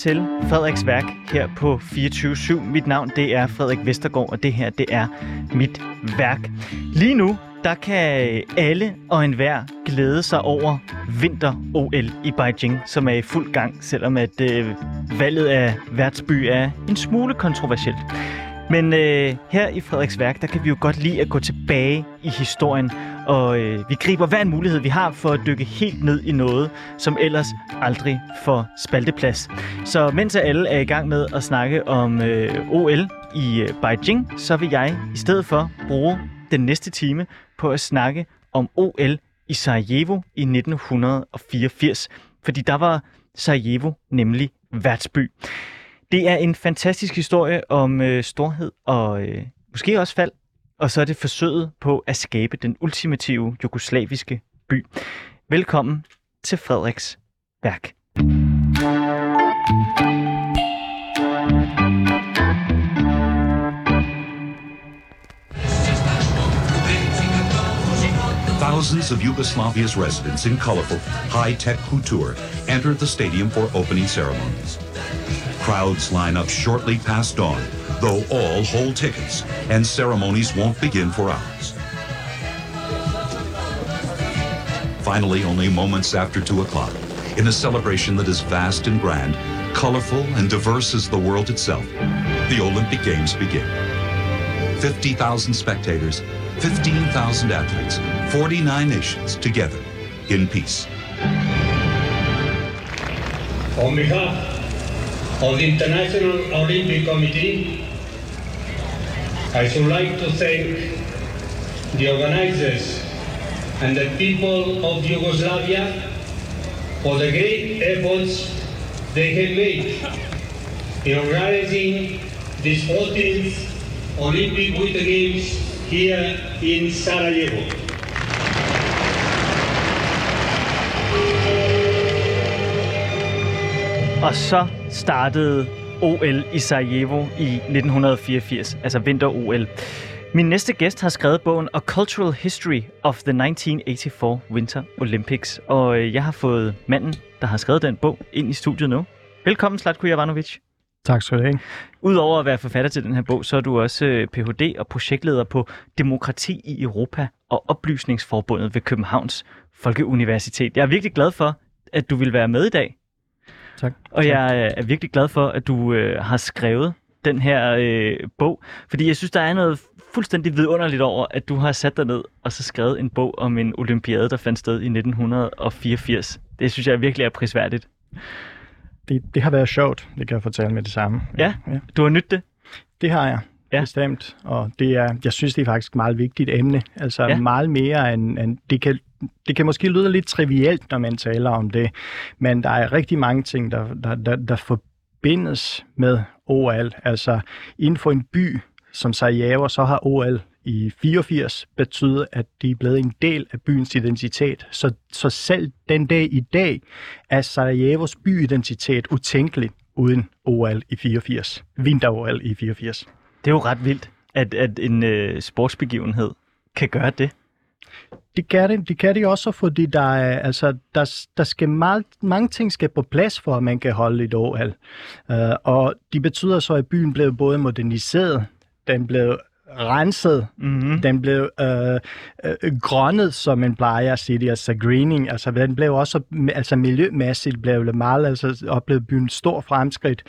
til Frederiks værk her på 24 Mit navn det er Frederik Vestergaard, og det her det er mit værk. Lige nu der kan alle og enhver glæde sig over vinter-OL i Beijing, som er i fuld gang, selvom at øh, valget af værtsby er en smule kontroversielt. Men øh, her i Frederiks værk, der kan vi jo godt lide at gå tilbage i historien, og øh, vi griber hver en mulighed, vi har for at dykke helt ned i noget, som ellers aldrig får spalteplads. Så mens alle er i gang med at snakke om øh, OL i øh, Beijing, så vil jeg i stedet for bruge den næste time på at snakke om OL i Sarajevo i 1984, fordi der var Sarajevo nemlig værtsby. Det er en fantastisk historie om øh, storhed og øh, måske også fald, og så er det forsøget på at skabe den ultimative jugoslaviske by. Velkommen til Frederiks værk. Thousands of Yugoslavia's residents in colorful, high-tech couture entered the stadium for opening ceremonies. Crowds line up shortly past dawn, though all hold tickets, and ceremonies won't begin for hours. Finally, only moments after 2 o'clock, in a celebration that is vast and grand, colorful and diverse as the world itself, the Olympic Games begin. 50,000 spectators, 15,000 athletes, 49 nations together in peace. On behalf of the International Olympic Committee, I should like to thank the organizers and the people of Yugoslavia for the great efforts they have made in organizing this 14th Olympic Winter Games here in Sarajevo. Og så startede OL i Sarajevo i 1984, altså vinter-OL. Min næste gæst har skrevet bogen A Cultural History of the 1984 Winter Olympics, og øh, jeg har fået manden, der har skrevet den bog, ind i studiet nu. Velkommen, Slatko Jovanovic. Tak skal du have. Udover at være forfatter til den her bog, så er du også øh, Ph.D. og projektleder på Demokrati i Europa og Oplysningsforbundet ved Københavns Folkeuniversitet. Jeg er virkelig glad for, at du vil være med i dag. Tak. Og jeg øh, er virkelig glad for, at du øh, har skrevet den her øh, bog, fordi jeg synes, der er noget fuldstændig vidunderligt over, at du har sat dig ned og så skrevet en bog om en olympiade, der fandt sted i 1984. Det synes jeg virkelig er prisværdigt. Det, det har været sjovt, det kan jeg fortælle med det samme. Ja, ja. du har nydt det? Det har jeg, ja. bestemt. Og det er, jeg synes, det er faktisk et meget vigtigt emne. Altså ja. meget mere end, end det kan det kan måske lyde lidt trivielt, når man taler om det, men der er rigtig mange ting, der, der, der, der forbindes med OL. Altså inden for en by som Sarajevo, så har OL i 84 betydet, at de er blevet en del af byens identitet. Så, så selv den dag i dag er Sarajevos byidentitet utænkelig uden OL i 84. Vinter-OL i 84. Det er jo ret vildt, at, at en øh, sportsbegivenhed kan gøre det. Det kan det, det kan det også, fordi der, er, altså, der, der skal meget, mange ting skal på plads for, at man kan holde et OL. Uh, øh, og det betyder så, at byen blev både moderniseret, den blev renset. Mm-hmm. Den blev øh, øh, grønnet, som man plejer at sige det, altså greening. Altså, den blev også, altså miljømæssigt blev det meget, altså oplevede byen stor fremskridt.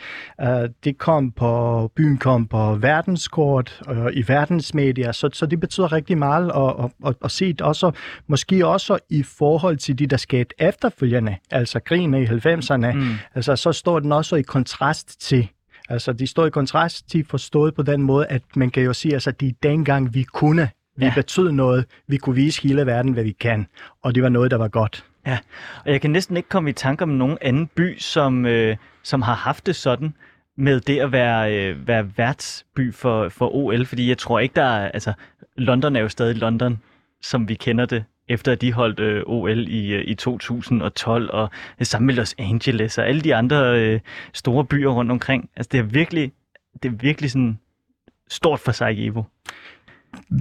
Uh, det kom på, byen kom på verdenskort og uh, i verdensmedier, så, så det betyder rigtig meget og, og, og, og set også, måske også i forhold til de, der skete efterfølgende, altså krigen i 90'erne, mm. altså så står den også i kontrast til Altså, de står i kontrast til forstået på den måde, at man kan jo sige, altså, de dengang vi kunne, vi ja. betød noget, vi kunne vise hele verden, hvad vi kan, og det var noget, der var godt. Ja, og jeg kan næsten ikke komme i tanke om nogen anden by, som, øh, som har haft det sådan med det at være, øh, være værtsby for, for OL, fordi jeg tror ikke, der er, altså, London er jo stadig London, som vi kender det efter at de holdt øh, OL i, øh, i 2012, og det med Los Angeles og alle de andre øh, store byer rundt omkring. Altså det er virkelig, det er virkelig sådan stort for Sarajevo.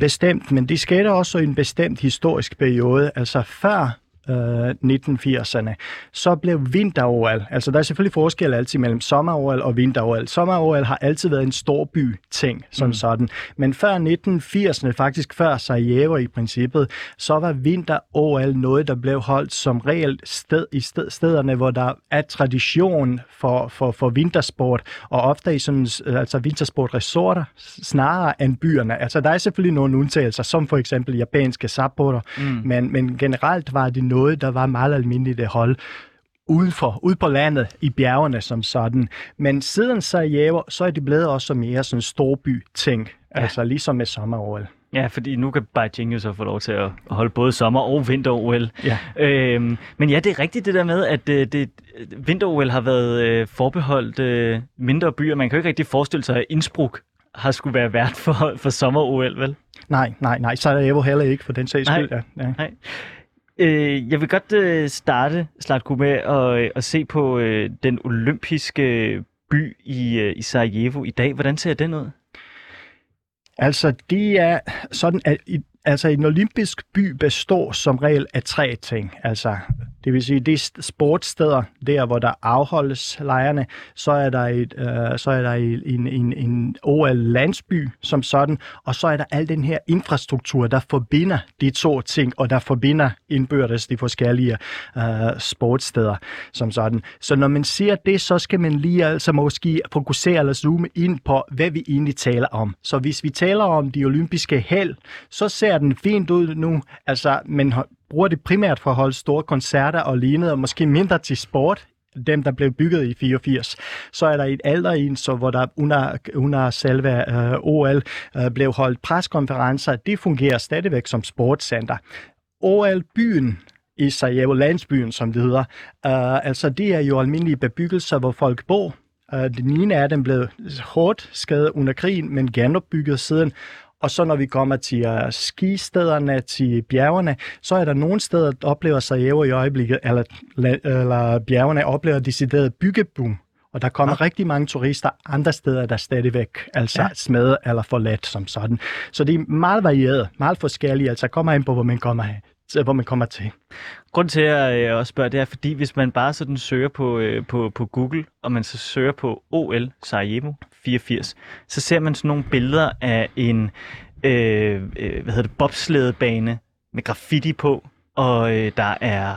Bestemt, men det skete også i en bestemt historisk periode. Altså før øh, 1980'erne, så blev vinter-OL, altså der er selvfølgelig forskel altid mellem sommer-OL og vinter-OL. Sommer-OL har altid været en stor by ting som mm. sådan, men før 1980'erne, faktisk før Sarajevo i princippet, så var vinter-OL noget, der blev holdt som reelt sted i sted, stederne, hvor der er tradition for, for, for vintersport, og ofte i sådan, altså vintersportresorter snarere end byerne. Altså der er selvfølgelig nogle undtagelser, som for eksempel japanske Sapporo, mm. men, men generelt var det noget, der var meget almindeligt at holde udenfor, ude på landet, i bjergene som sådan. Men siden Sarajevo, så er det blevet også mere sådan en storby-ting, ja. altså ligesom med sommer-OL. Ja, fordi nu kan Beijing jo så få lov til at holde både sommer- og vinter-OL. Ja. Øhm, men ja, det er rigtigt det der med, at øh, det, vinter-OL har været øh, forbeholdt øh, mindre byer. Man kan jo ikke rigtig forestille sig, at Innsbruck har skulle være vært for, for sommer-OL, vel? Nej, nej, nej. Sarajevo heller ikke, for den sags skyld. Ja. Ja. Nej. Øh, jeg vil godt øh, starte, Slatko, med at, og, at se på øh, den olympiske øh, by i, øh, i Sarajevo i dag. Hvordan ser den ud? Altså, det er sådan, at i, altså en olympisk by består som regel af tre ting. Altså, det vil sige, de sportssteder, der hvor der afholdes lejrene, så er der, et, øh, så er der en, en, en OL-landsby som sådan, og så er der al den her infrastruktur, der forbinder de to ting, og der forbinder indbyrdes de forskellige øh, sportssteder som sådan. Så når man ser det, så skal man lige altså måske fokusere eller zoome ind på, hvad vi egentlig taler om. Så hvis vi taler om de olympiske held, så ser den fint ud nu, altså, men bruger det primært for at holde store koncerter og lignende, og måske mindre til sport, dem, der blev bygget i 84. Så er der et ældre en, så hvor der under, under selve øh, OL øh, blev holdt preskonferencer. Det fungerer stadigvæk som sportscenter. OL-byen i Sarajevo, landsbyen, som det hedder, øh, altså det er jo almindelige bebyggelser, hvor folk bor. Øh, den ene af dem blev hårdt skadet under krigen, men genopbygget siden. Og så når vi kommer til uh, skistederne, til bjergene, så er der nogle steder, der oplever Sarajevo i øjeblikket, eller, eller bjergene oplever decideret byggebum. Og der kommer ja. rigtig mange turister andre steder, der stadigvæk altså ja. smed eller forladt som sådan. Så det er meget varieret, meget forskelligt. Altså kommer ind på, hvor man kommer hen hvor man kommer til. Grunden til, at jeg også spørger, det er, fordi hvis man bare sådan søger på, øh, på, på Google, og man så søger på OL Sarajevo 84, så ser man sådan nogle billeder af en øh, øh, hvad hedder det, bobsledebane med graffiti på, og øh, der er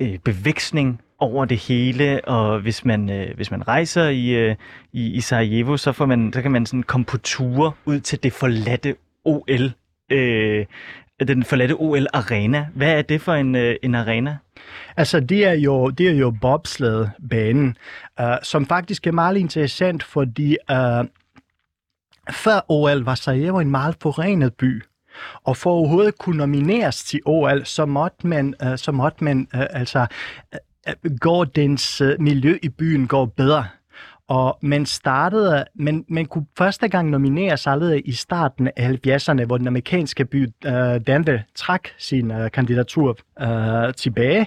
øh, bevæksning over det hele, og hvis man øh, hvis man rejser i, øh, i, i Sarajevo, så får man så kan man sådan komme på ture ud til det forladte OL øh, den forladte OL Arena. Hvad er det for en, øh, en arena? Altså, det er jo, det er jo bobsledbanen, øh, som faktisk er meget interessant, fordi øh, før OL var Sarajevo en meget forurenet by. Og for overhovedet at kunne nomineres til OL, så måtte man, øh, så måtte man øh, altså, øh, øh går dens øh, miljø i byen går bedre. Og man startede, men man kunne første gang nomineres allerede i starten af 70'erne, hvor den amerikanske by uh, Dante trak sin uh, kandidatur uh, tilbage.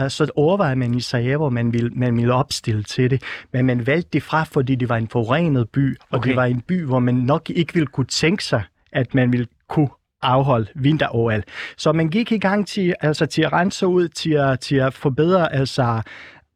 Uh, så overvejede man i Sarajevo, man ville, man ville opstille til det. Men man valgte det fra, fordi det var en forurenet by, og okay. det var en by, hvor man nok ikke ville kunne tænke sig, at man ville kunne afholde vinter-OL. Så man gik i gang til, altså til at rense ud, til at, til at forbedre altså,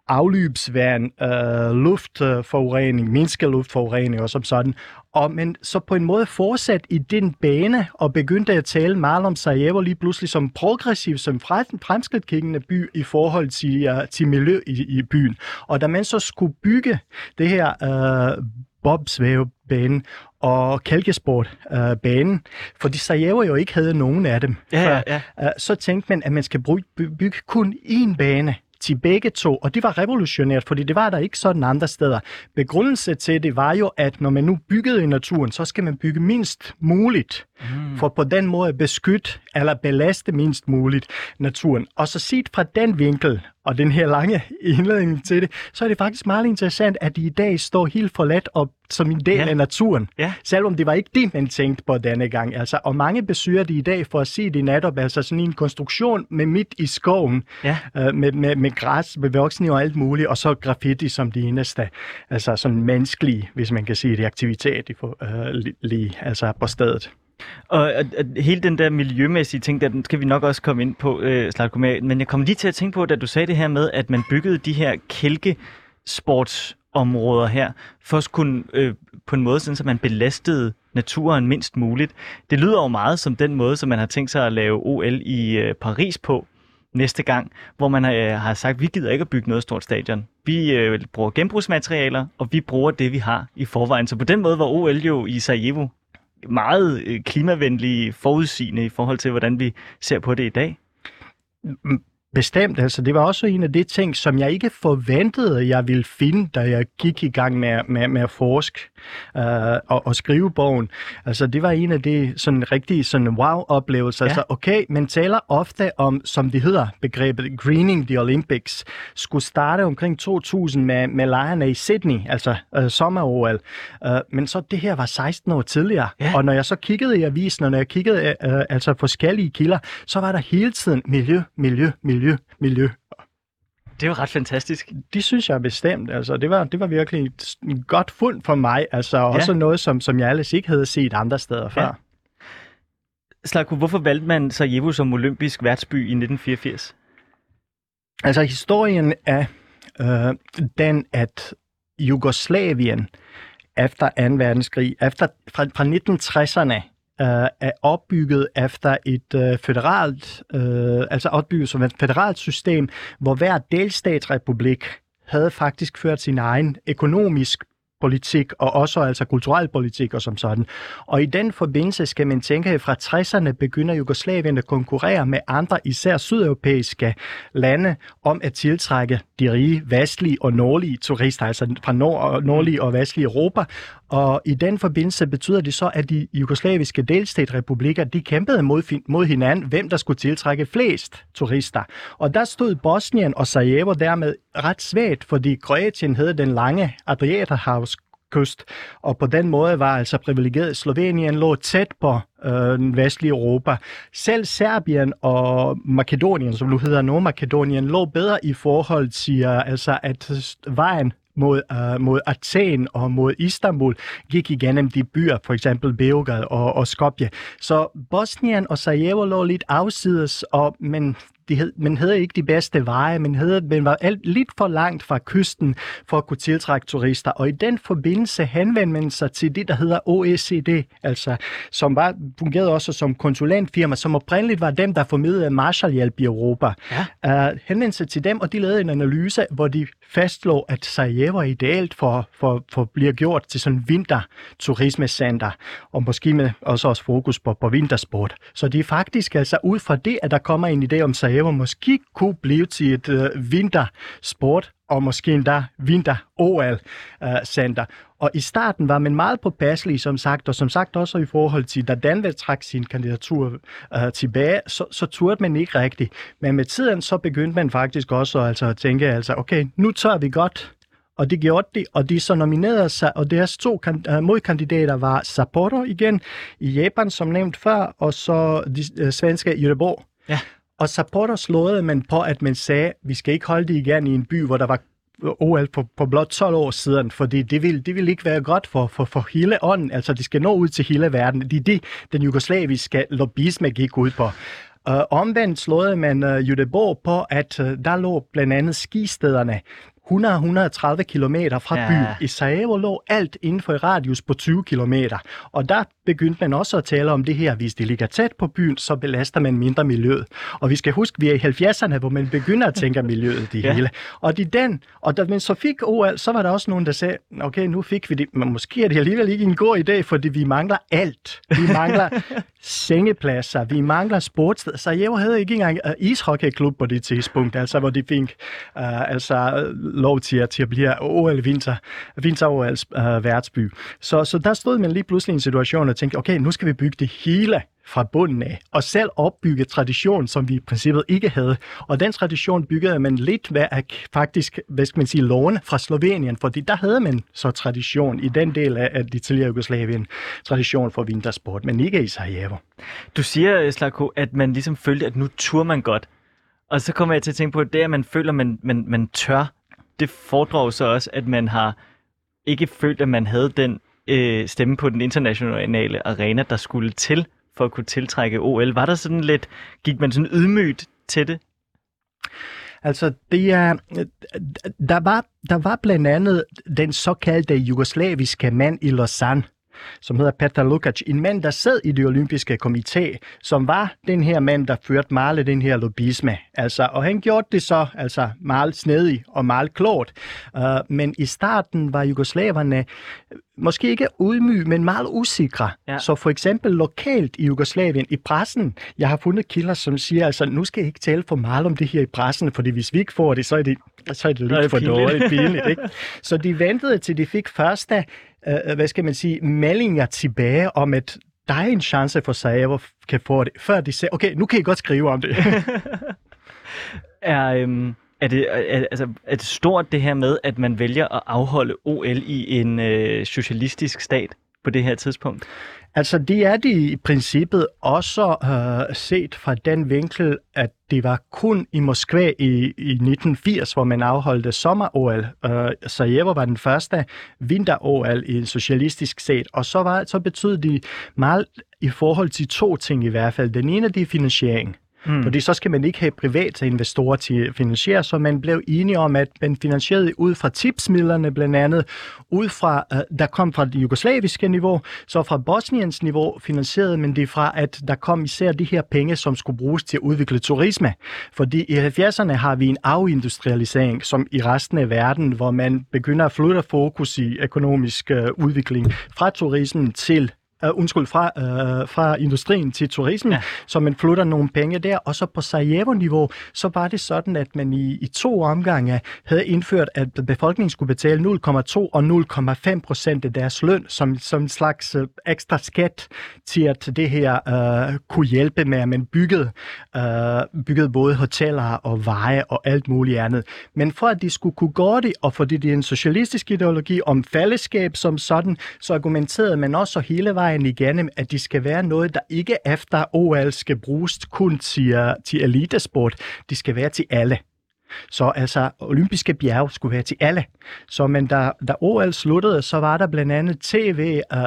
afløbsvand, øh, luftforurening, mindske luftforurening og som sådan. Og, men så på en måde fortsat i den bane og begyndte at tale meget om Sarajevo lige pludselig som progressiv, som fremskridtkiggende by i forhold til, uh, til miljø i, i byen. Og da man så skulle bygge det her uh, bobsvævebane og kalkesportbanen, uh, fordi Sarajevo jo ikke havde nogen af dem. Ja, ja, ja. Uh, så tænkte man, at man skal bygge, bygge kun én bane til begge to, og det var revolutionært, fordi det var der ikke sådan andre steder. Begrundelse til det var jo, at når man nu byggede i naturen, så skal man bygge mindst muligt, mm. for på den måde at beskytte eller belaste mindst muligt naturen. Og så set fra den vinkel, og den her lange indledning til det, så er det faktisk meget interessant, at de i dag står helt forladt og som en del ja. af naturen. Ja. Selvom det var ikke det, man tænkte på denne gang. Altså, og mange besøger det i dag for at se det netop, altså sådan en konstruktion med midt i skoven, ja. øh, med, med, med græs, med voksne og alt muligt, og så graffiti som det eneste, altså sådan menneskelige, hvis man kan sige det, aktivitet for, øh, lige, altså på stedet. Og, og, og hele den der miljømæssige ting, der, den skal vi nok også komme ind på, øh, Slatko, men jeg kom lige til at tænke på, da du sagde det her med, at man byggede de her kælkesportsområder her, for at kunne øh, på en måde, sådan, så man belastede naturen mindst muligt. Det lyder jo meget som den måde, som man har tænkt sig at lave OL i øh, Paris på næste gang, hvor man øh, har sagt, vi gider ikke at bygge noget stort stadion. Vi øh, bruger genbrugsmaterialer, og vi bruger det, vi har i forvejen. Så på den måde var OL jo i Sarajevo meget øh, klimavenlige forudsigende i forhold til, hvordan vi ser på det i dag. Mm, Bestemt, altså det var også en af de ting, som jeg ikke forventede, jeg ville finde, da jeg gik i gang med, med, med at forske øh, og, og skrive bogen. Altså det var en af de sådan rigtige sådan wow-oplevelser. Ja. Altså okay, man taler ofte om, som det hedder, begrebet greening the Olympics, skulle starte omkring 2000 med, med lejrene i Sydney, altså øh, sommer-OL. Øh, men så det her var 16 år tidligere, ja. og når jeg så kiggede i avisen, og når jeg kiggede øh, altså forskellige kilder, så var der hele tiden miljø, miljø, miljø miljø, miljø. Det er jo ret fantastisk. Det synes jeg bestemt. Altså, det, var, det var virkelig et, godt fund for mig. Altså, ja. også noget, som, som jeg ellers ikke havde set andre steder før. Ja. Slavko, hvorfor valgte man Sarajevo som olympisk værtsby i 1984? Altså, historien er øh, den, at Jugoslavien efter 2. verdenskrig, efter, fra, fra 1960'erne, øh, er opbygget efter et øh, federalt, øh, altså opbygget som et federalt system, hvor hver delstatsrepublik havde faktisk ført sin egen økonomisk politik, og også altså kulturel politik og som sådan. Og i den forbindelse skal man tænke, at fra 60'erne begynder Jugoslavien at konkurrere med andre, især sydeuropæiske lande, om at tiltrække de rige vestlige og nordlige turister, altså fra nord- nordlige og vestlige Europa. Og i den forbindelse betyder det så, at de jugoslaviske delstatrepublikker, de kæmpede mod, mod hinanden, hvem der skulle tiltrække flest turister. Og der stod Bosnien og Sarajevo dermed ret svagt, fordi Kroatien havde den lange Adriaterhavs kyst, og på den måde var altså privilegeret. Slovenien lå tæt på øh, den vestlige Europa. Selv Serbien og Makedonien, som nu hedder Nordmakedonien, lå bedre i forhold til uh, altså, at vejen mod, uh, mod Athen og mod Istanbul gik igennem de byer, for eksempel Beograd og, og Skopje. Så Bosnien og Sarajevo lå lidt afsides, og, men de hed, man havde ikke de bedste veje, men havde, man var alt, lidt for langt fra kysten for at kunne tiltrække turister. Og i den forbindelse henvendte man sig til det, der hedder OECD, altså, som var, fungerede også som konsulentfirma, som oprindeligt var dem, der formidlede Marshallhjælp i Europa. Ja. Uh, henvendte sig til dem, og de lavede en analyse, hvor de fastslog, at Sarajevo er idealt for, for, for at blive gjort til sådan en vinterturismecenter, og måske med også, også fokus på, på vintersport. Så det er faktisk altså ud fra det, at der kommer en idé om Sarajevo måske kunne blive til et øh, vintersport, og måske endda vinter-OL-center. Øh, og i starten var man meget påpasselig, som sagt, og som sagt også i forhold til, da Danved trak sin kandidatur øh, tilbage, så, så turde man ikke rigtigt. Men med tiden så begyndte man faktisk også altså, at tænke, altså, okay, nu tør vi godt og det gjorde de, og de så nominerede sig, og deres to kan, øh, modkandidater var Sapporo igen i Japan, som nævnt før, og så de øh, svenske Göteborg. Ja. Og Sapporo slåede man på, at man sagde, at vi skal ikke holde det igen i en by, hvor der var OL på, på blot 12 år siden, fordi det vil, det vil ikke være godt for, for, for hele ånden. Altså, det skal nå ud til hele verden. Det er det, den jugoslaviske lobbyisme gik ud på. Uh, omvendt slåede man uh, Göteborg på, at uh, der lå blandt andet skistederne 100-130 km fra ja. byen. I Sarajevo lå alt inden for radius på 20 km. Og der begyndte man også at tale om det her, hvis det ligger tæt på byen, så belaster man mindre miljøet. Og vi skal huske, vi er i 70'erne, hvor man begynder at tænke miljøet det ja. hele. Og det den, og da man så fik OL, så var der også nogen, der sagde, okay, nu fik vi det, men måske er det alligevel ikke en god idé, fordi vi mangler alt. Vi mangler sengepladser, vi mangler sportssteder. Så jeg havde ikke engang uh, ishockeyklub på det tidspunkt, altså hvor de fik uh, altså, lov til at, til at blive OL vinter, vinter OL's uh, værtsby. Så, så der stod man lige pludselig i en situation og tænkte, okay, nu skal vi bygge det hele fra bunden af, og selv opbygge tradition, som vi i princippet ikke havde. Og den tradition byggede man lidt ved at faktisk, hvad skal man sige, låne fra Slovenien, fordi der havde man så tradition i den del af det tidligere Jugoslavien, tradition for vintersport, men ikke i Sarajevo. Du siger, Slako, at man ligesom følte, at nu tur man godt. Og så kommer jeg til at tænke på, at det, at man føler, at man, man, man tør, det foredrager så også, at man har ikke følt, at man havde den øh, stemme på den internationale arena, der skulle til for at kunne tiltrække OL. Var der sådan lidt, gik man sådan ydmygt til det? Altså, det er, øh, der, var, der var blandt andet den såkaldte jugoslaviske mand i Lausanne, som hedder Petar Lukac, en mand, der sad i det olympiske komité, som var den her mand, der førte meget den her lobbyisme. Altså, og han gjorde det så altså meget snedig og meget klogt. Uh, men i starten var jugoslaverne måske ikke udmy, men meget usikre. Ja. Så for eksempel lokalt i Jugoslavien, i pressen, jeg har fundet kilder, som siger, altså nu skal jeg ikke tale for meget om det her i pressen, fordi hvis vi ikke får det, så er det, så er det lidt for dårligt pinligt. Ikke? Så de ventede til de fik første, Øh, øh, hvad skal man sige, meldinger tilbage om, at der er en chance for Sarajevo kan få det, før de siger, okay, nu kan I godt skrive om det. er, øhm, er det, er, altså, er det stort det her med, at man vælger at afholde OL i en øh, socialistisk stat på det her tidspunkt? Altså, det er det i princippet også øh, set fra den vinkel, at det var kun i Moskva i, i 1980, hvor man afholdte sommer-OL. Øh, Sarajevo var den første vinter-OL i en socialistisk set, og så, var, så betød det meget i forhold til to ting i hvert fald. Den ene, det er finansiering. Mm. Fordi så skal man ikke have private investorer til at finansiere, så man blev enige om, at man finansierede ud fra tipsmidlerne blandt andet, ud fra, øh, der kom fra det jugoslaviske niveau, så fra Bosniens niveau finansierede man det fra, at der kom især de her penge, som skulle bruges til at udvikle turisme. Fordi i 70'erne har vi en afindustrialisering, som i resten af verden, hvor man begynder at flytte fokus i økonomisk øh, udvikling fra turismen til uh, undskyld, fra, uh, fra industrien til turismen, ja. så man flytter nogle penge der. Og så på Sarajevo-niveau, så var det sådan, at man i, i to omgange havde indført, at befolkningen skulle betale 0,2 og 0,5 procent af deres løn som, som en slags uh, ekstra skat til, at det her uh, kunne hjælpe med, at man byggede, uh, byggede både hoteller og veje og alt muligt andet. Men for at de skulle kunne gå det, og fordi det er en socialistisk ideologi om fællesskab som sådan, så argumenterede man også hele vejen vejen igennem, at de skal være noget, der ikke efter OL skal bruges kun til, øh, til elitesport. De skal være til alle. Så altså, olympiske bjerge skulle være til alle. Så men da, da OL sluttede, så var der blandt andet tv, uh,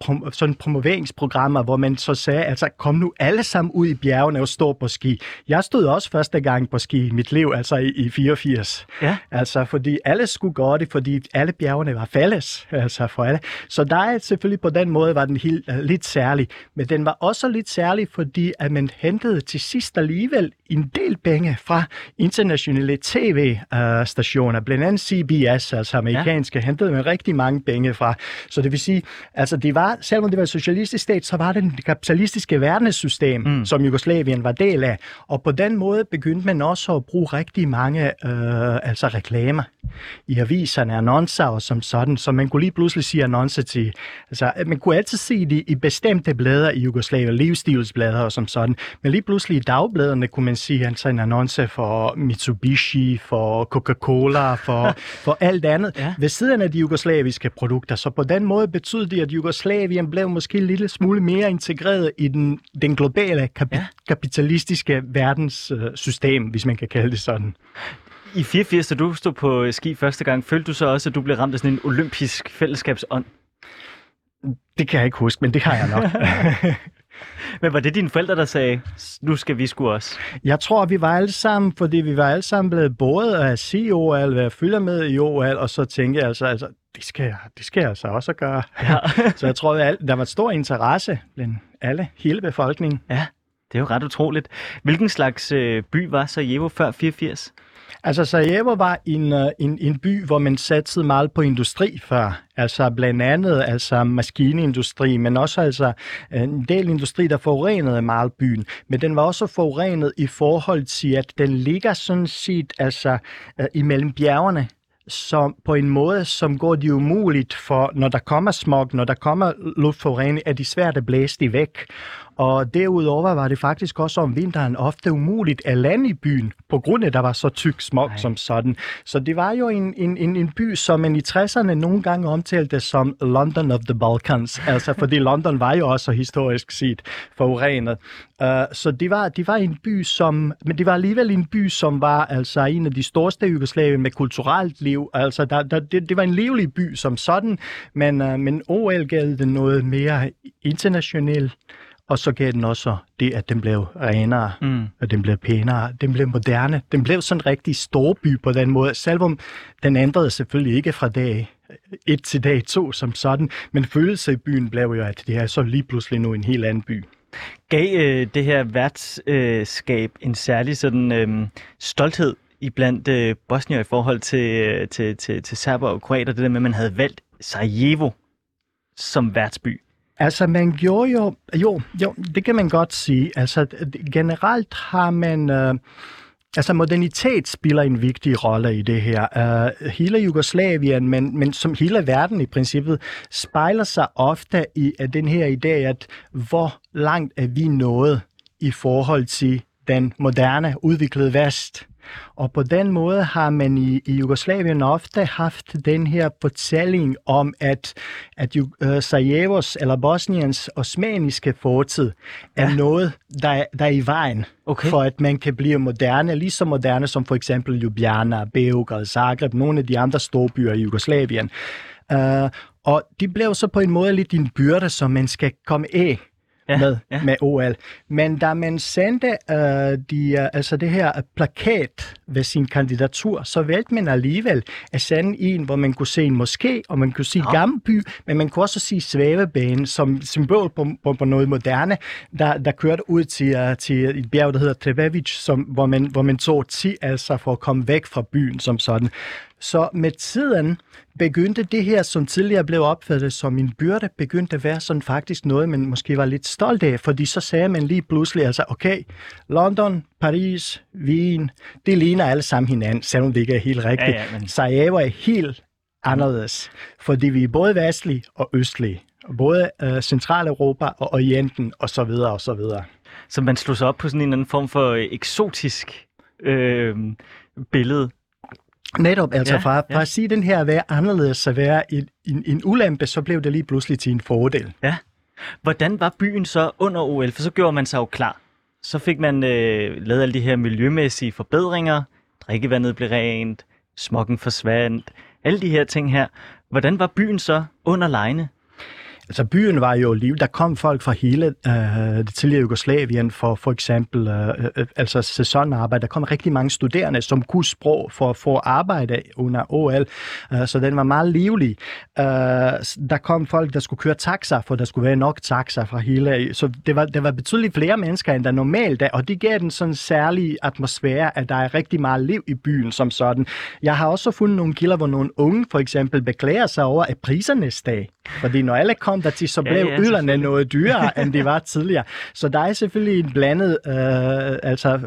prom, sådan promoveringsprogrammer, hvor man så sagde, altså kom nu alle sammen ud i bjergene og stå på ski. Jeg stod også første gang på ski i mit liv, altså i, i 84. Ja. Altså, fordi alle skulle gøre det, fordi alle bjergene var fælles, altså for alle. Så der er selvfølgelig på den måde, var den helt, uh, lidt særlig. Men den var også lidt særlig, fordi at man hentede til sidst alligevel en del penge fra internationale tv-stationer, blandt andet CBS, altså amerikanske, ja. hentede man rigtig mange penge fra. Så det vil sige, altså det var, selvom det var en socialistisk stat, så var det det kapitalistiske verdenssystem, mm. som Jugoslavien var del af. Og på den måde begyndte man også at bruge rigtig mange øh, altså reklamer i aviserne, annoncer og som sådan, så man kunne lige pludselig sige annoncer til, altså man kunne altid se det i bestemte blade i Jugoslavien, livsstilsblade og som sådan, men lige pludselig i dagbladene kunne man sige altså en annonce for Mitsubishi, for Coca-Cola, for, for alt andet, ja. ved siden af de jugoslaviske produkter. Så på den måde betyder det, at Jugoslavien blev måske en lille smule mere integreret i den, den globale kap- ja. kapitalistiske verdenssystem, hvis man kan kalde det sådan. I 84, da du stod på ski første gang, følte du så også, at du blev ramt af sådan en olympisk fællesskabsånd? Det kan jeg ikke huske, men det har jeg nok. Men var det dine forældre, der sagde, nu skal vi sgu også? Jeg tror, vi var alle sammen, fordi vi var alle sammen blevet både at se OL, være fylder med i OL, og så tænke jeg altså, altså det skal jeg, det skal jeg altså også gøre. Ja. så jeg tror, at der var stor interesse blandt alle, hele befolkningen. Ja, det er jo ret utroligt. Hvilken slags øh, by var Sarajevo før 84? Altså Sarajevo var en, øh, en, en by, hvor man satsede meget på industri før. Altså blandt andet altså maskinindustri, men også altså en del industri, der forurenede meget byen. Men den var også forurenet i forhold til, at den ligger sådan set altså øh, imellem bjergene som på en måde, som går det umuligt for, når der kommer smog, når der kommer luftforurening, er de svært at blæse de væk. Og derudover var det faktisk også om vinteren ofte umuligt at lande i byen, på grund af, at der var så tyk smog Nej. som sådan. Så det var jo en, en, en, en by, som man i 60'erne nogle gange omtalte som London of the Balkans. Altså, fordi London var jo også historisk set forurenet. Uh, så det var, det var en by, som... Men det var alligevel en by, som var altså en af de største i Jugoslavien med kulturelt liv. Altså, der, der, det, det var en livlig by som sådan, men, uh, men OL gav den noget mere internationalt. Og så gav den også det, at den blev renere, Mm. og den blev pænere, den blev moderne. Den blev sådan en rigtig storby på den måde, selvom den ændrede selvfølgelig ikke fra dag et til dag to som sådan, men følelse i byen blev jo, at det er så lige pludselig nu en helt anden by. Gav øh, det her værtskab en særlig sådan øh, stolthed i blandt øh, bosnier i forhold til, øh, til, til, til serber og kroater, det der med, at man havde valgt Sarajevo som værtsby. Altså, man gjorde jo... Jo, jo, det kan man godt sige. Altså, generelt har man... Øh, altså, modernitet spiller en vigtig rolle i det her. Øh, hele Jugoslavien, men, men som hele verden i princippet, spejler sig ofte i at den her idé, at hvor langt er vi nået i forhold til den moderne, udviklede vest. Og på den måde har man i, i Jugoslavien ofte haft den her fortælling om, at, at uh, Sarajevos eller Bosniens osmaniske fortid er Ja. noget, der er, der er i vejen Okay. for, at man kan blive moderne, lige så moderne som for eksempel Ljubljana, Beograd, Zagreb, nogle af de andre store byer i Jugoslavien. Uh, og de blev så på en måde lidt en byrde, som man skal komme af Ja, med, ja. med OL. Men da man sendte øh, de, øh, altså det her plakat ved sin kandidatur, så valgte man alligevel at sende en, hvor man kunne se en moské, og man kunne se ja. gammel by, men man kunne også se svævebane som symbol på, på, på noget moderne, der, der kørte ud til, uh, til et bjerg, der hedder Trebevic, som, hvor, man, hvor man tog 10 altså for at komme væk fra byen som sådan. Så med tiden begyndte det her, som tidligere blev opfattet som en byrde, begyndte at være sådan faktisk noget, man måske var lidt stolt af, fordi så sagde man lige pludselig, altså okay, London, Paris, Wien, det ligner alle sammen hinanden, selvom det ikke er helt rigtigt. Ja, ja, men- Sarajevo er helt anderledes, fordi vi er både vestlige og østlige, både øh, Centraleuropa og Orienten og så videre og så videre. Så man slog sig op på sådan en eller anden form for øh, eksotisk øh, billede. Netop, altså Ja, fra, fra ja. at sige den her at være anderledes at være en, en, en ulempe, så blev det lige pludselig til en fordel. Ja. Hvordan var byen så under OL? For så gjorde man sig jo klar. Så fik man øh, lavet alle de her miljømæssige forbedringer. Drikkevandet blev rent, smokken forsvandt, alle de her ting her. Hvordan var byen så under lejene? Altså byen var jo liv. Der kom folk fra hele øh, det tidligere Jugoslavien for for eksempel øh, øh, altså sæsonarbejde. Der kom rigtig mange studerende, som kunne sprog for at få arbejde under OL. Øh, så den var meget livlig. Øh, der kom folk, der skulle køre taxa, for der skulle være nok taxa fra hele. Så det var, det var betydeligt flere mennesker, end der normalt er. Og det gav den sådan en særlig atmosfære, at der er rigtig meget liv i byen som sådan. Jeg har også fundet nogle kilder, hvor nogle unge for eksempel beklager sig over, at priserne steg. Fordi når alle kom dertil, så Ja, blev ja, ølerne selvfølgelig. noget dyrere, end det var tidligere. Så der er selvfølgelig en blandet øh, altså,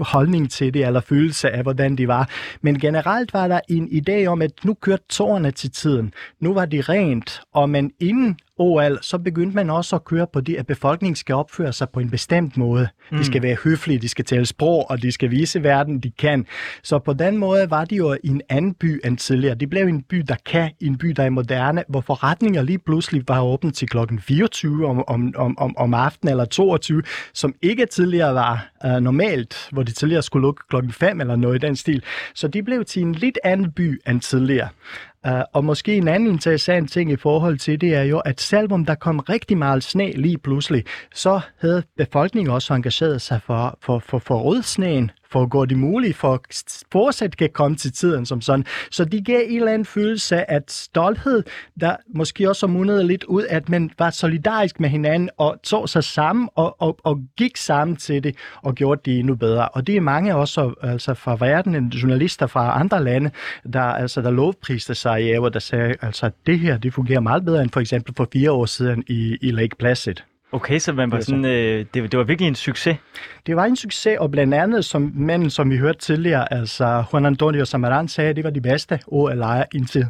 holdning til det, eller følelse af, hvordan det var. Men generelt var der en idé om, at nu kørte tårerne til tiden. Nu var det rent, og man inden OL, så begyndte man også at køre på det, at befolkningen skal opføre sig på en bestemt måde. De skal være høflige, de skal tale sprog, og de skal vise verden, de kan. Så på den måde var det jo en anden by end tidligere. Det blev en by, der kan, en by, der er moderne, hvor forretninger lige pludselig var åbent til klokken 24 om, om, om, om, om aftenen eller 22, som ikke tidligere var uh, normalt, hvor de tidligere skulle lukke klokken 5 eller noget i den stil. Så de blev til en lidt anden by end tidligere. Uh, og måske en anden interessant ting i forhold til det er jo, at selvom der kom rigtig meget sne lige pludselig, så havde befolkningen også engageret sig for, for, for, for rødsneen, for at gå det muligt, for at fortsat kan komme til tiden som sådan. Så de gav en eller anden følelse af at stolthed, der måske også mundede lidt ud, at man var solidarisk med hinanden og tog sig sammen og, og, og gik sammen til det og gjorde det endnu bedre. Og det er mange også altså fra verden, journalister fra andre lande, der, altså, der lovpriste sig i der sagde, altså, det her det fungerer meget bedre end for eksempel for fire år siden i, i Lake Placid. Okay, så man var Det sådan, øh, det, det var virkelig en succes. Det var en succes, og blandt andet, som manden, som vi hørte tidligere, altså Juan Antonio Samaran sagde, at det var de bedste OL-lejre indtil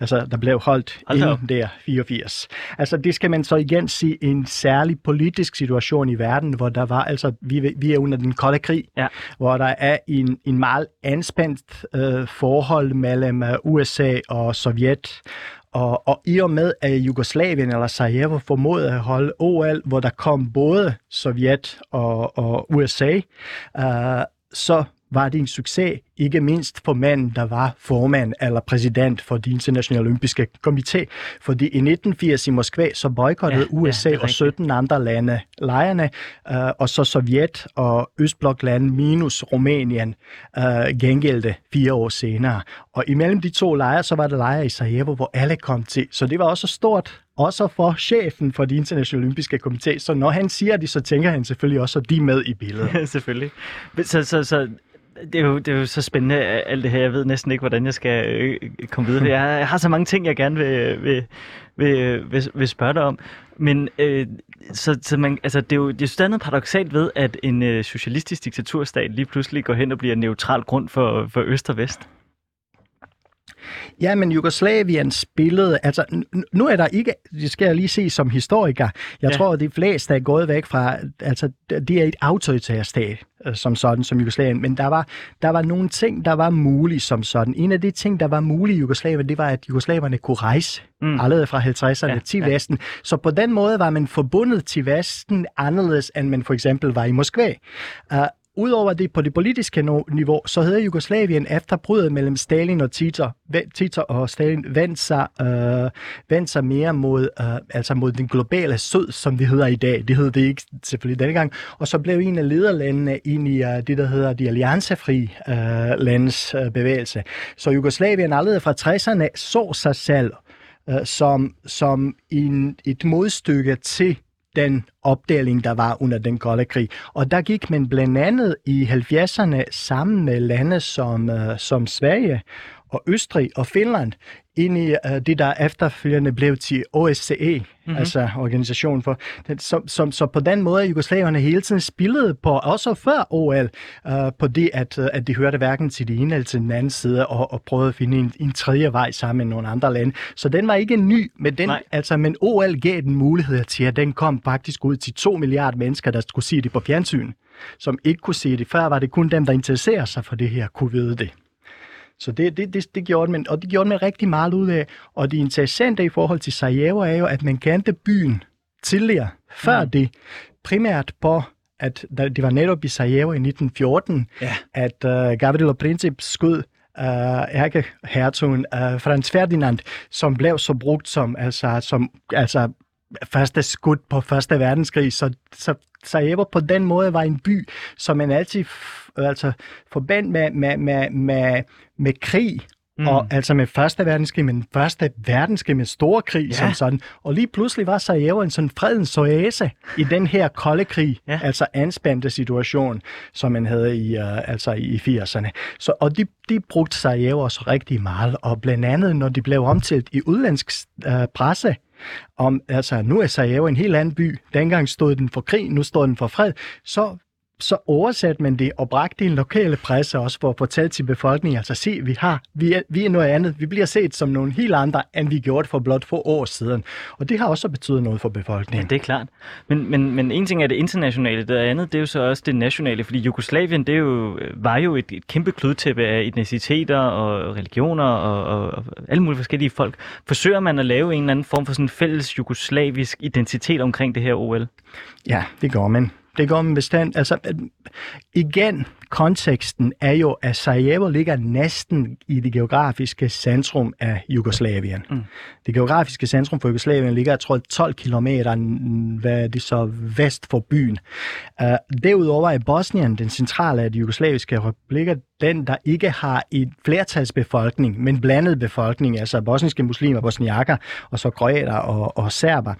Altså, der blev holdt Hold inden der 84. Altså, det skal man så igen sige en særlig politisk situation i verden, hvor der var, altså, vi, vi er under den kolde krig, Ja. hvor der er en, en meget anspændt øh, forhold mellem øh, USA og Sovjet, og, og i og med, at Jugoslavien eller Sarajevo formåede at holde OL, hvor der kom både Sovjet og, og USA, øh, så var det en succes, ikke mindst for manden, der var formand eller præsident for de internationale olympiske komité. Fordi i 1980 i Moskva, så boykottede Ja, ja, USA det er og rigtigt. 17 andre lande lejrene, øh, og så Sovjet og Østbloklande minus Rumænien øh, gengældte fire år senere. Og imellem de to lejre, så var der lejre i Sarajevo, hvor alle kom til. Så det var også stort, også for chefen for de internationale olympiske komité. Så når han siger det, så tænker han selvfølgelig også, at de er med i billedet. Selvfølgelig. Så, så, så det, er jo, det er jo så spændende, øh, alt det her. Jeg ved næsten ikke, hvordan jeg skal øh, komme videre. Jeg, jeg har så mange ting, jeg gerne vil, øh, vil, vil, øh, vil, vil spørge dig om. Men øh, så, så man, altså, det er jo det er stadig paradoxalt ved, at en øh, socialistisk diktaturstat lige pludselig går hen og bliver en neutral grund for, for øst og vest. Ja, men Jugoslavien spillede, altså nu er der ikke, det skal jeg lige se som historiker, jeg Ja. tror, at de fleste er gået væk fra, altså det er et autoritært stat, øh, som sådan, som Jugoslavien, men der var, der var nogle ting, der var mulige som sådan. En af de ting, der var mulige i Jugoslavien, det var, at jugoslaverne kunne rejse Mm. allerede fra 50'erne Ja, ja, til ja. Vesten. Så på den måde var man forbundet til Vesten anderledes, end man for eksempel var i Moskva. Uh, Udover det på det politiske niveau, så havde Jugoslavien efter bruddet mellem Stalin og Tito, Tito og Stalin vandt sig, øh, vandt sig mere mod, øh, altså mod den globale sød, som det hedder i dag. Det hed det ikke selvfølgelig denne gang. Og så blev en af lederlandene ind i øh, det, der hedder de alliancefri øh, landes øh, bevægelse. Så Jugoslavien allerede fra 60'erne så sig selv øh, som, som en, et modstykke til den opdeling, der var under den kolde krig. Og der gik man blandt andet i 70'erne sammen med lande som, øh, som Sverige og Østrig og Finland ind i øh, det, der efterfølgende blev til OSCE, mm-hmm. altså organisationen for... Så, som, så på den måde Jugoslavierne hele tiden spillede på, også før OL, øh, på det, at, øh, at de hørte hverken til den ene eller til den anden side, og, og prøvede at finde en, en tredje vej sammen med nogle andre lande. Så den var ikke ny, men, den, Nej. altså, men OL gav den mulighed til, at den kom faktisk ud til 2 milliarder mennesker, der skulle se det på fjernsyn, som ikke kunne se det. Før var det kun dem, der interesserer sig for det her, kunne vide det. Så det, det, det, det gjorde man, og det gjorde man rigtig meget ud af. Og det interessante i forhold til Sarajevo er jo, at man kendte byen tidligere, før Mm. det, primært på, at det var netop i Sarajevo i 1914, Ja. at uh, Gavrilo Princip skød uh, ærkehertugen uh, Frans Ferdinand, som blev så brugt som, altså, som altså, første skud på Første Verdenskrig. Så, så Sarajevo på den måde var en by, som man altid altså, forbandt med, med, med, med, med krig, Mm. og altså med Første Verdenskrig, men Første Verdenskrig med store krig Ja. som sådan. Og lige pludselig var Sarajevo en sådan fredens oase i den her kolde krig, ja. altså anspændte situation, som man havde i, uh, altså i 80'erne. Så, og de, de brugte Sarajevo også rigtig meget, og blandt andet, når de blev omtalt i udlandsk uh, presse, om, altså nu er Sarajevo en helt anden by. Dengang stod den for krig, nu står den for fred. Så, så oversatte man det og bragte en lokale presse også for at fortælle til befolkningen, altså se, vi, har, vi, er, vi er noget andet. Vi bliver set som nogle helt andre, end vi gjorde for blot få år siden. Og det har også betydet noget for Ja, befolkningen. det er klart. Men, men, men en ting er det internationale, det andet det er jo så også det nationale, fordi Jugoslavien det er jo, var jo et, et kæmpe kludtæppe af etniciteter og religioner og, og, og alle mulige forskellige folk. Forsøger man at lave en eller anden form for sådan en fælles jugoslavisk identitet omkring det her OL? Ja, det gør man. Det gør man bestemt. Altså, igen, konteksten er jo, at Sarajevo ligger næsten i det geografiske centrum af Jugoslavien. Mm. Det geografiske centrum for Jugoslavien ligger, jeg tror, 12 kilometer, mm, hvad det så, vest for byen. Uh, derudover er Bosnien, den centrale af de jugoslaviske republikker, den, der ikke har en flertalsbefolkning, men blandet befolkning, altså bosniske muslimer, bosniakker, og så kroater og, og serber.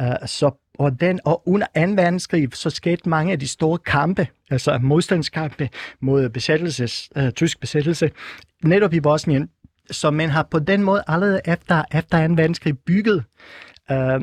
Uh, så og, den, og under 2. verdenskrig, så skete mange af de store kampe, altså modstandskampe mod besættelses, øh, tysk besættelse, netop i Bosnien. Så man har på den måde allerede efter, efter 2. verdenskrig bygget øh,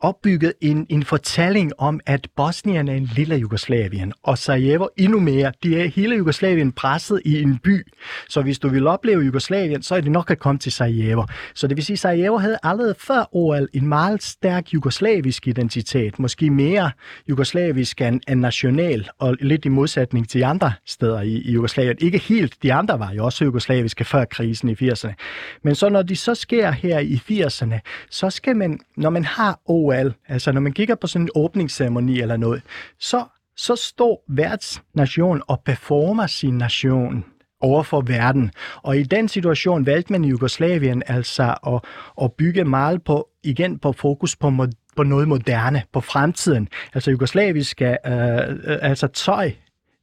opbygget en, en fortælling om, at Bosnien er en lille Jugoslavien, og Sarajevo endnu mere. De er hele Jugoslavien presset i en by. Så hvis du vil opleve Jugoslavien, så er det nok at komme til Sarajevo. Så det vil sige, at Sarajevo havde allerede før OL en meget stærk jugoslavisk identitet. Måske mere jugoslavisk end, end national, og lidt i modsætning til andre steder i, i Jugoslavien. Ikke helt, de andre var jo også jugoslaviske før krisen i 80'erne. Men så når de så sker her i 80'erne, så skal man, når man har OL, altså når man kigger på sådan en åbningsceremoni eller noget, så, så står værtsnation og performer sin nation over for verden. Og i den situation valgte man i Jugoslavien altså at, at bygge meget på, igen på fokus på, på noget moderne, på fremtiden. Altså jugoslaviske, øh, øh altså tøj,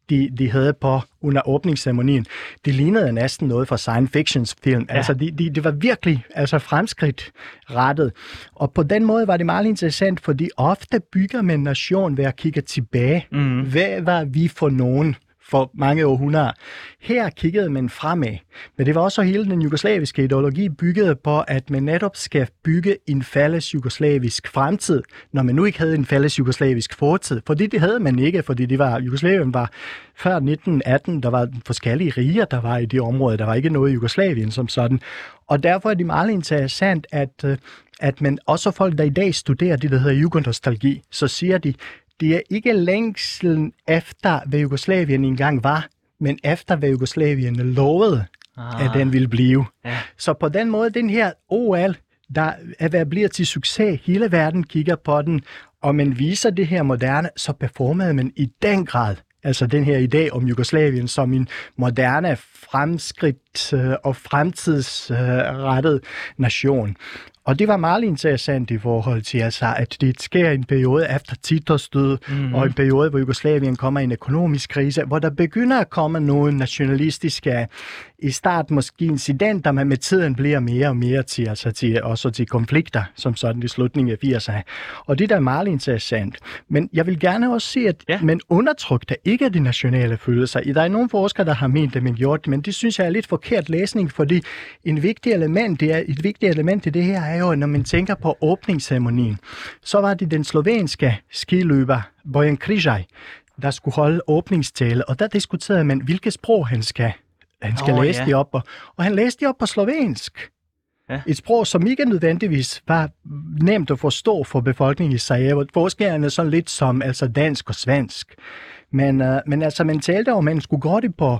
de, de havde på under åbningsceremonien, det lignede næsten noget fra science fiction film. Ja. Altså, de, de, det var virkelig altså, fremskridt rettet. Og på den måde var det meget interessant, fordi ofte bygger man nation ved at kigge tilbage. Mm. Hvad var vi for nogen? For mange århundreder. Her kiggede man fremad, men det var også hele den jugoslaviske ideologi bygget på, at man netop skal bygge en fælles jugoslavisk fremtid, når man nu ikke havde en fælles jugoslavisk fortid. Fordi det havde man ikke, fordi det var, Jugoslavien var før 1918, der var forskellige riger, der var i det område. Der var ikke noget i Jugoslavien som sådan. Og derfor er det meget interessant, at, øh, at man også folk, der i dag studerer det, der hedder jugendnostalgi, så siger de, det er ikke længselen efter, hvad Jugoslavien engang var, men efter, hvad Jugoslavien lovede, ah. at den ville blive. Ja. Så på den måde, den her OL, der er hvad bliver til succes, hele verden kigger på den, og man viser det her moderne, så performede man i den grad altså den her idé om Jugoslavien som en moderne, fremskridt øh, og fremtidsrettet nation. Og det var meget interessant i forhold til, altså, at det sker en periode efter Titos død, mm-hmm. og en periode, hvor Jugoslavien kommer i en økonomisk krise, hvor der begynder at komme nogle nationalistiske, i start måske incidenter, men med tiden bliver mere og mere til, altså til, også til konflikter, som sådan i slutningen af 80'erne. Og det der er meget interessant. Men jeg vil gerne også sige, at ja. man undertrykte ikke de nationale følelser. Der er nogle forskere, der har ment, at man gjorde det, men det synes jeg er lidt forkert læsning, fordi en vigtig element, det er, et vigtigt element i det her er jo, når man tænker på åbningsceremonien, så var det den slovenske skiløber Bojan Krijaj, der skulle holde åbningstale, og der diskuterede man, hvilket sprog han skal, han skal oh, læse ja. det op på. Og han læste det op på slovensk. Ja. Et sprog, som ikke nødvendigvis var nemt at forstå for befolkningen i Sarajevo. Forskellen er sådan lidt som altså dansk og svensk. Men, uh, men altså, man talte om, at man skulle gå det på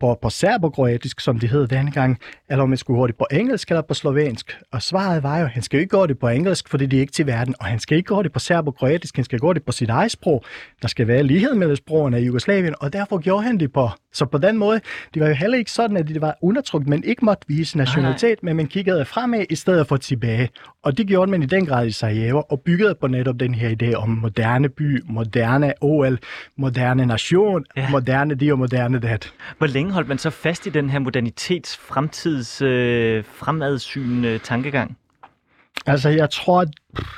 på, på serbokroatisk, som det hed dengang, eller om han skulle det på engelsk eller på slovensk. Og svaret var jo, at han skal ikke gå det på engelsk, fordi det er ikke til verden, og han skal ikke gå det på serbokroatisk, han skal gå det på sit eget sprog. Der skal være lighed mellem sprogene i Jugoslavien, og derfor gjorde han det på. Så på den måde, det var jo heller ikke sådan, at det var undertrykt, men ikke måtte vise nationalitet, men man kiggede fremad i stedet for tilbage. Og det gjorde man i den grad i Sarajevo, og byggede på netop den her idé om moderne by, moderne OL, moderne nation, ja. moderne det og moderne det. Hvor længe længe holdt man så fast i den her modernitets, fremtids, øh, fremadsynende tankegang? Altså, jeg tror, at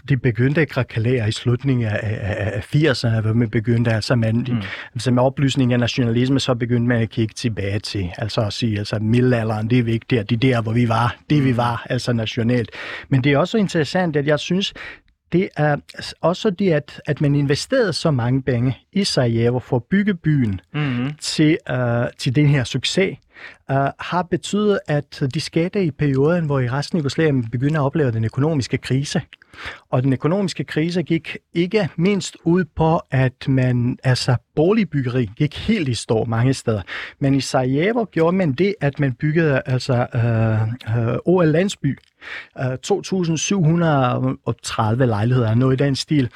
det begyndte at krakalere i slutningen af, af, af 80'erne, hvor man begyndte, altså man, mm. altså med oplysning af nationalisme, så begyndte man at kigge tilbage til, altså at sige, altså middelalderen, det er vigtigt, det er der, hvor vi var, det vi mm. var, altså nationalt. Men det er også interessant, at jeg synes, det er også det, at, at man investerede så mange penge i Sarajevo for at bygge byen mm-hmm. til, uh, til den her succes, uh, har betydet, at de skete i perioden, hvor i resten af Jugoslavien begynder at opleve den økonomiske krise. Og den økonomiske krise gik ikke mindst ud på, at man, altså boligbyggeri gik helt i stå mange steder. Men i Sarajevo gjorde man det, at man byggede altså uh, uh, OL Landsby, Øh, 2.730 lejligheder, noget i den stil.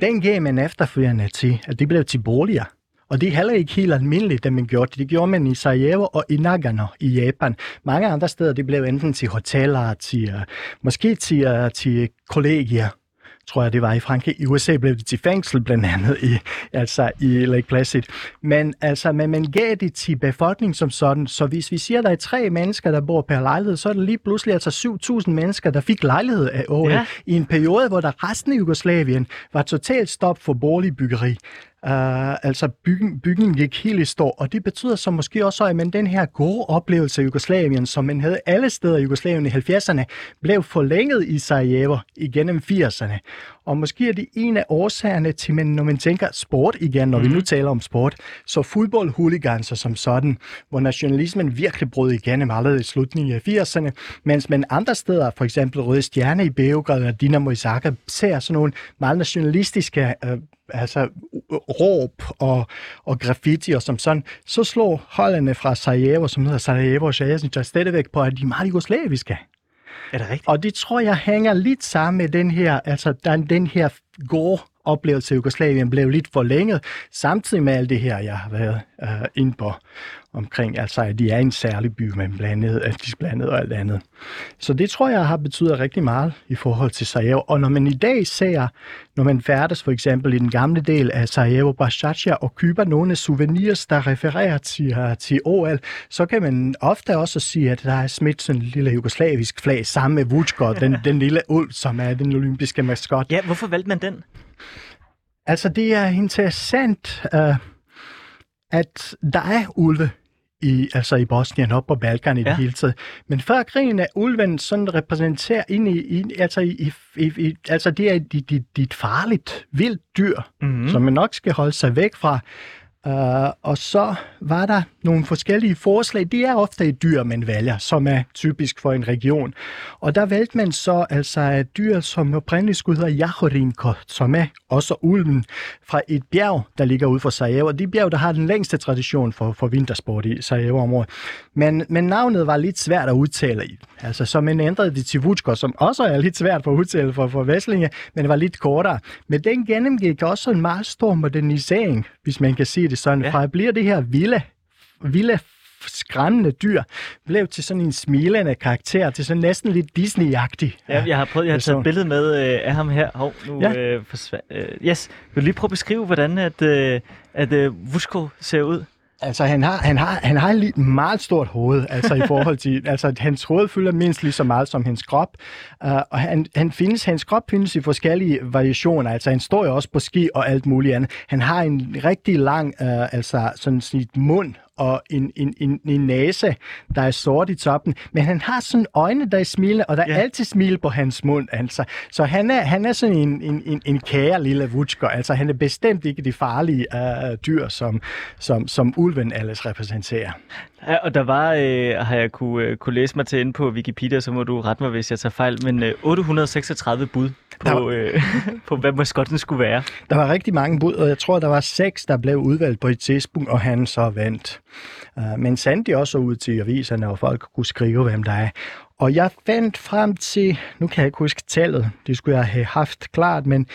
Den gav man efterfølgende til, at det blev til boliger. Og det er heller ikke helt almindeligt, at man gjorde det. Det gjorde man i Sarajevo og i Nagano i Japan. Mange andre steder, det blev enten til hoteller, til, uh, måske til, uh, til kollegier tror jeg det var i Frankrig. I USA blev det til fængsel blandt andet i, altså i Lake Placid. Men altså, men man gav det til befolkningen som sådan, så hvis vi siger, at der er tre mennesker, der bor per lejlighed, så er det lige pludselig altså 7.000 mennesker, der fik lejlighed af året ja. i en periode, hvor der resten af Jugoslavien var totalt stop for boligbyggeri. Uh, altså bygningen gik helt i stå, og det betyder så måske også, at man den her gode oplevelse af Jugoslavien, som man havde alle steder i Jugoslavien i 70'erne, blev forlænget i Sarajevo igennem 80'erne. Og måske er det en af årsagerne til, men når man tænker sport igen, når mm. vi nu taler om sport, så fodboldhuliganser som sådan, hvor nationalismen virkelig brød igennem allerede i slutningen af 80'erne, mens man andre steder, for eksempel Røde Stjerne i Beograd og Dinamo i Zagreb, ser sådan nogle meget nationalistiske øh, altså råb og, og graffiti og som sådan, så slår holdene fra Sarajevo, som hedder Sarajevo og Sjæsnica, stadigvæk på, at de er meget jugoslaviske. Er det rigtigt? Og det tror jeg hænger lidt sammen med den her, altså den, den her gode oplevelse i Jugoslavien blev lidt forlænget, samtidig med alt det her, jeg har været øh, inde på omkring, altså at de er en særlig by med blandet, at de blandet og alt andet. Så det tror jeg har betydet rigtig meget i forhold til Sarajevo. Og når man i dag ser, når man færdes for eksempel i den gamle del af Sarajevo, Bashacha og køber nogle souvenirs, der refererer til, til OL, så kan man ofte også sige, at der er smidt sådan en lille jugoslavisk flag sammen med Vucko, den, den lille ulv, som er den olympiske maskot. Ja, hvorfor valgte man den? Altså, det er interessant, uh, at der er ulve i, altså i Bosnien og på Balkan i ja. det hele taget. Men før krigen er ulven sådan repræsenterer ind i, i altså, i, i, i, altså det er dit, dit, dit farligt, vildt dyr, mm-hmm. som man nok skal holde sig væk fra. Uh, og så var der nogle forskellige forslag. Det er ofte et dyr, man vælger, som er typisk for en region. Og der valgte man så altså et dyr, som oprindeligt skulle hedde Jahorinko, som er også ulven fra et bjerg, der ligger ude for Sarajevo. Og det bjerg, der har den længste tradition for, for vintersport i Sarajevo-området. Men, men navnet var lidt svært at udtale i. Altså, så man ændrede det til Vutsko, som også er lidt svært for at udtale for, for Væslinge, men det var lidt kortere. Men den gennemgik også en meget stor modernisering, hvis man kan sige det sådan. Ja. Fra at blive det her vilde, vilde skræmmende dyr, blev til sådan en smilende karakter, til sådan næsten lidt Disney-agtig. Ja, jeg har prøvet, jeg har taget et billede med øh, af ham her. Hov, nu ja. øh, forsvandt. Øh, yes, vil du lige prøve at beskrive, hvordan at, øh, at øh, Vusko ser ud? Altså, han har, han har, han har et meget stort hoved, altså i forhold til, altså hans hoved fylder mindst lige så meget som hans krop, uh, og han, han findes, hans krop findes i forskellige variationer, altså han står jo også på ski og alt muligt andet. Han har en rigtig lang, uh, altså sådan sit mund og en, en, en, en næse, der er sort i toppen. Men han har sådan øjne, der er smilende, og der er ja. altid smil på hans mund. Altså. Så han er, han er sådan en, en, en, en kære lille vutsker. Altså, han er bestemt ikke de farlige uh, dyr, som, som, som ulven ellers repræsenterer. Ja, og der var, øh, har jeg kunne, øh, kunne læse mig til inde på Wikipedia, så må du rette mig, hvis jeg tager fejl, men øh, 836 bud på, var, øh, på, hvad maskotten skulle være. Der var rigtig mange bud, og jeg tror, der var seks, der blev udvalgt på et tidspunkt, og han så vandt. Uh, men sendte de også ud til aviserne, og folk kunne skrive, hvem der er. Og jeg fandt frem til, nu kan jeg ikke huske tallet, det skulle jeg have haft klart, men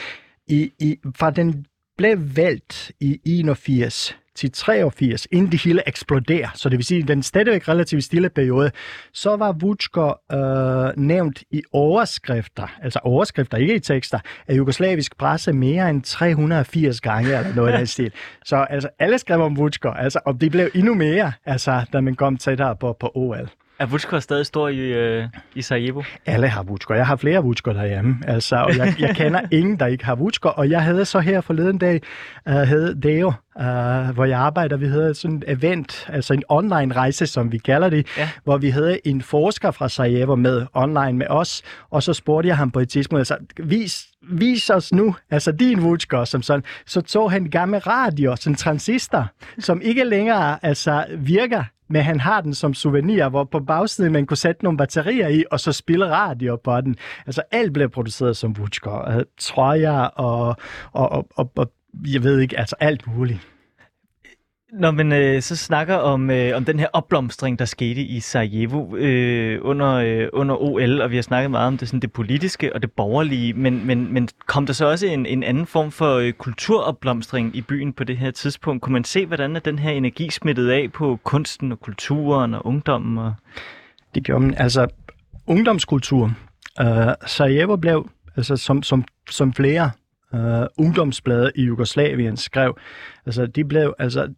i, i, fra den blev valgt i 81 til 83, inden det hele eksploderer, så det vil sige, den stadigvæk relativt stille periode, så var Vucko øh, nævnt i overskrifter, altså overskrifter, ikke i tekster, af jugoslavisk presse mere end 380 gange, eller noget af den stil. Så altså, alle skrev om Vucko, altså, og det blev endnu mere, altså, da man kom tættere på, på OL. Er Vucko stadig stor i, øh, i Sarajevo? Alle har Vucko. Jeg har flere Vucko derhjemme. Altså, og jeg, jeg kender ingen, der ikke har Vucko. Og jeg havde så her forleden dag, uh, havde Deo, uh, hvor jeg arbejder. Vi havde sådan et event, altså en online rejse, som vi kalder det, ja. hvor vi havde en forsker fra Sarajevo med online med os. Og så spurgte jeg ham på et tidspunkt, altså, vis, vis os nu, altså din Vucko, som sådan. Så tog han gamle radio, sådan transistor, som ikke længere altså, virker men han har den som souvenir, hvor på bagsiden man kunne sætte nogle batterier i, og så spille radio på den. Altså alt blev produceret som Vucko. Øh, trøjer og, og, og, og, og jeg ved ikke, altså alt muligt. Når man øh, så snakker om, øh, om den her opblomstring, der skete i Sarajevo øh, under, øh, under OL, og vi har snakket meget om det, sådan det politiske og det borgerlige, men, men, men kom der så også en, en anden form for øh, kulturopblomstring i byen på det her tidspunkt? Kunne man se, hvordan er den her energi smittet af på kunsten og kulturen og ungdommen? Og... Det gjorde man. Altså, ungdomskultur. Uh, Sarajevo blev, altså som, som, som flere uh, ungdomsblade i Jugoslavien skrev, altså de blev, altså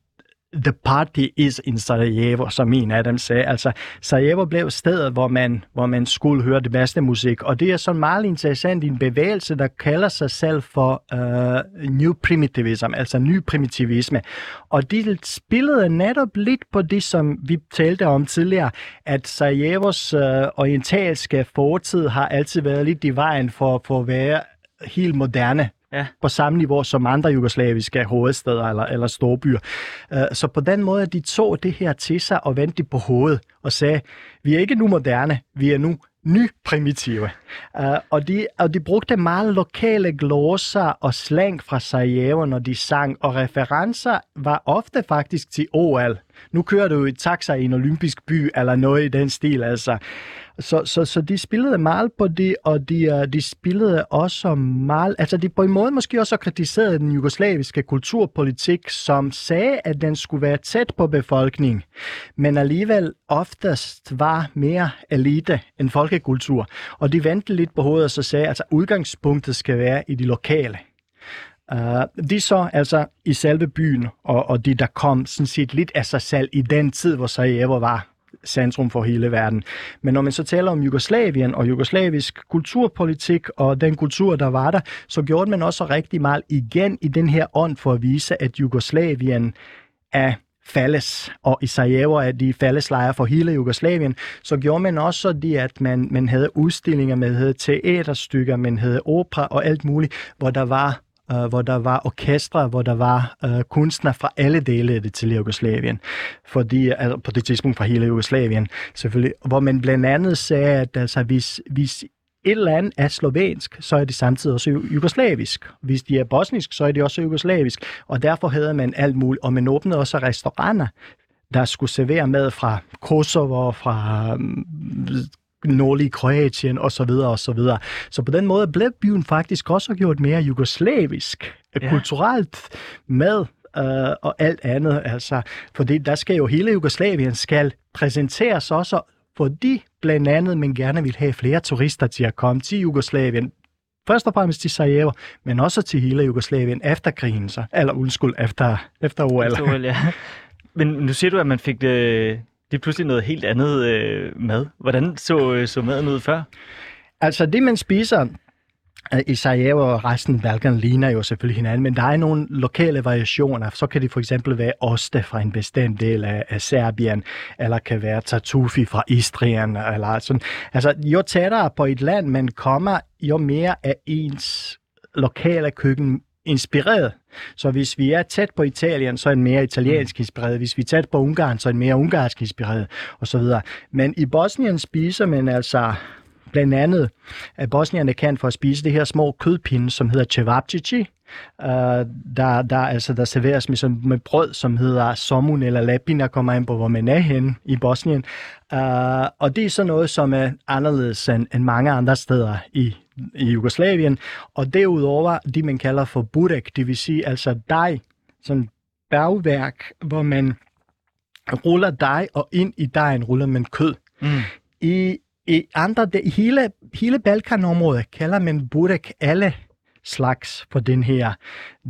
the party is in Sarajevo, som en af dem sagde. Altså, Sarajevo blev stedet, hvor man, hvor man skulle høre det bedste musik, og det er sådan meget interessant en bevægelse, der kalder sig selv for uh, New Primitivism, altså ny primitivisme. Og de spillede netop lidt på det, som vi talte om tidligere, at Sarajevos uh, orientalske fortid har altid været lidt i vejen for, for at være helt moderne ja. på samme niveau som andre jugoslaviske hovedsteder eller, eller storbyer. Øh, så på den måde, de tog det her til sig og vendte det på hovedet og sagde, vi er ikke nu moderne, vi er nu nyprimitive. Uh, og, de, og de brugte meget lokale glosser og slang fra Sarajevo, når de sang, og referencer var ofte faktisk til OL. Nu kører du i taxa i en olympisk by, eller noget i den stil, altså. Så, så, så de spillede meget på det, og de, øh, de spillede også meget... Altså, de på en måde måske også kritiserede den jugoslaviske kulturpolitik, som sagde, at den skulle være tæt på befolkningen, men alligevel oftest var mere elite end folkekultur. Og de vendte lidt på hovedet og så sagde, at altså, udgangspunktet skal være i de lokale. Uh, de så altså i selve byen, og, og de der kom sådan set lidt af sig selv i den tid, hvor Sarajevo var centrum for hele verden. Men når man så taler om Jugoslavien og jugoslavisk kulturpolitik og den kultur, der var der, så gjorde man også rigtig meget igen i den her ånd for at vise, at Jugoslavien er falles, og i Sarajevo er de falleslejre for hele Jugoslavien, så gjorde man også det, at man, man havde udstillinger, man havde teaterstykker, man havde opera og alt muligt, hvor der var øh, hvor der var orkestre, hvor der var øh, kunstnere fra alle dele af det til Jugoslavien. Fordi, altså, på det tidspunkt fra hele Jugoslavien, selvfølgelig. Hvor man blandt andet sagde, at altså, hvis, hvis et land er slovensk, så er det samtidig også jugoslavisk. Hvis de er bosnisk, så er det også jugoslavisk. Og derfor havde man alt muligt. Og man åbnede også restauranter, der skulle servere mad fra Kosovo, fra mm, nordlige Kroatien osv. Så, så, videre. så på den måde blev byen faktisk også gjort mere jugoslavisk, ja. kulturelt med øh, og alt andet. Altså, fordi der skal jo hele Jugoslavien skal præsenteres også, fordi blandt andet man gerne vil have flere turister til at komme til Jugoslavien. Først og fremmest til Sarajevo, men også til hele Jugoslavien efter krigen, så, eller undskyld, efter, efter OL. Efter OL ja. Men nu siger du, at man fik det, det er pludselig noget helt andet øh, mad. Hvordan så, øh, så maden ud før? Altså det, man spiser øh, i Sarajevo og resten af Balkan ligner jo selvfølgelig hinanden, men der er nogle lokale variationer. Så kan det for eksempel være oste fra en bestemt del af, af Serbien, eller kan være tartufi fra Istrien, eller sådan. Altså, jo tættere på et land man kommer, jo mere af ens lokale køkken inspireret. Så hvis vi er tæt på Italien, så er den mere italiensk mm. inspireret. Hvis vi er tæt på Ungarn, så er den mere ungarsk inspireret, osv. Men i Bosnien spiser man altså blandt andet, at bosnierne kan for at spise det her små kødpinde, som hedder cevapcici, uh, der, der, altså, der serveres med, som, med brød, som hedder somun eller lapina, kommer ind på, hvor man er henne i Bosnien. Uh, og det er så noget, som er anderledes end, end mange andre steder i i Jugoslavien, og derudover det, man kalder for burek, det vil sige altså dej, sådan bagværk, hvor man ruller dej, og ind i dejen ruller man kød. Mm. I, I andre, det, hele, hele Balkanområdet kalder man burek alle slags for den her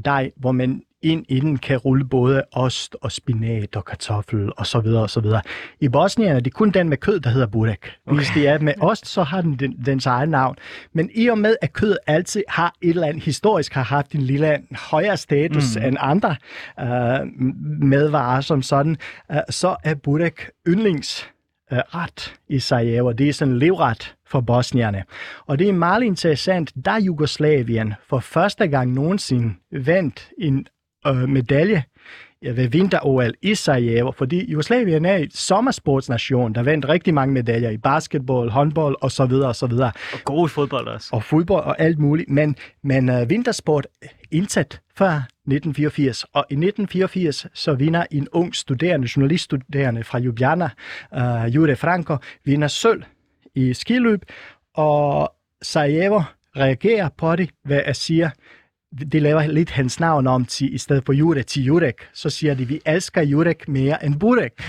dej, hvor man ind i den kan rulle både ost og spinat og kartoffel og så videre og så videre. I Bosnien er det kun den med kød, der hedder burek. Okay. Hvis det er med ost, så har den, den dens egen navn. Men i og med, at kød altid har et eller andet historisk har haft en lille højere status mm. end andre uh, medvarer som sådan, uh, så er burek yndlings øh, ret i Sarajevo. Det er sådan en livret for bosnierne. Og det er meget interessant, da Jugoslavien for første gang nogensinde vandt en øh, medalje vinter-OL i Sarajevo, fordi Jugoslavien er en sommersportsnation, der vandt rigtig mange medaljer i basketball, håndbold og så videre og så videre. Og gode fodbold også. Og fodbold og alt muligt, men, men uh, vintersport indsat før 1984. Og i 1984 så vinder en ung studerende, journaliststuderende fra Ljubljana, uh, Jure Franco, vinder sølv i skiløb, og Sarajevo reagerer på det ved at sige, det laver lidt hans navn om til, i stedet for Jurek til Jurek, så siger de, vi elsker Jurek mere end Burek.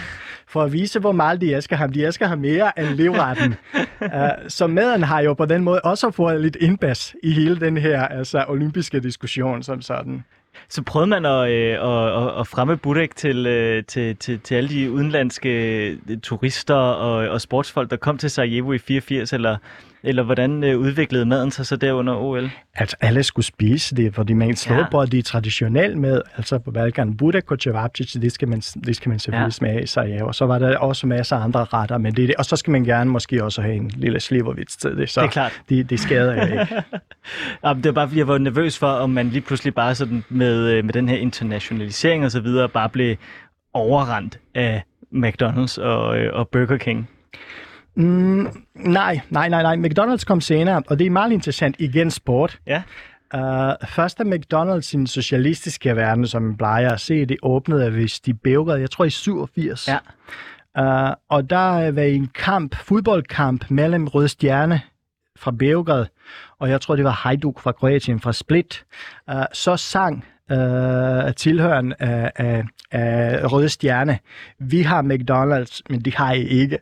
For at vise, hvor meget de elsker ham. De elsker ham mere end livretten. uh, så maden har jo på den måde også fået lidt indbas i hele den her altså, olympiske diskussion som sådan. Så prøvede man at, øh, at, at, fremme Budek til, øh, til, til, til alle de udenlandske øh, turister og, og sportsfolk, der kom til Sarajevo i 84, eller, eller hvordan øh, udviklede maden sig så der under OL? Altså, alle skulle spise det, fordi man slår Ja. ja. på, at det traditionelt med, altså på Balkan, Budek og Cevapcic, det skal man, det skal man selvfølgelig Ja. smage sig, og så var der også masser af andre retter, men det, er det, og så skal man gerne måske også have en lille slivervits til det, så Det er klart. det, det skader jeg ikke. Jamen, det var bare, fordi jeg var nervøs for, om man lige pludselig bare sådan med, øh, med den her internationalisering og så videre, bare blev overrendt af McDonald's og, øh, og Burger King. Mm, nej, nej, nej, nej. McDonald's kom senere, og det er meget interessant. Igen sport. Ja. Uh, først er McDonald's i den socialistiske verden, som man plejer at se, det åbnede vist i Beograd, jeg tror i 87. Ja. Uh, og der var en kamp, fodboldkamp mellem Rød Stjerne fra Beograd, og jeg tror, det var Hajduk fra Kroatien, fra Split. Uh, så sang øh, tilhøren af, af, af Røde Stjerne, vi har McDonald's, men det har I ikke.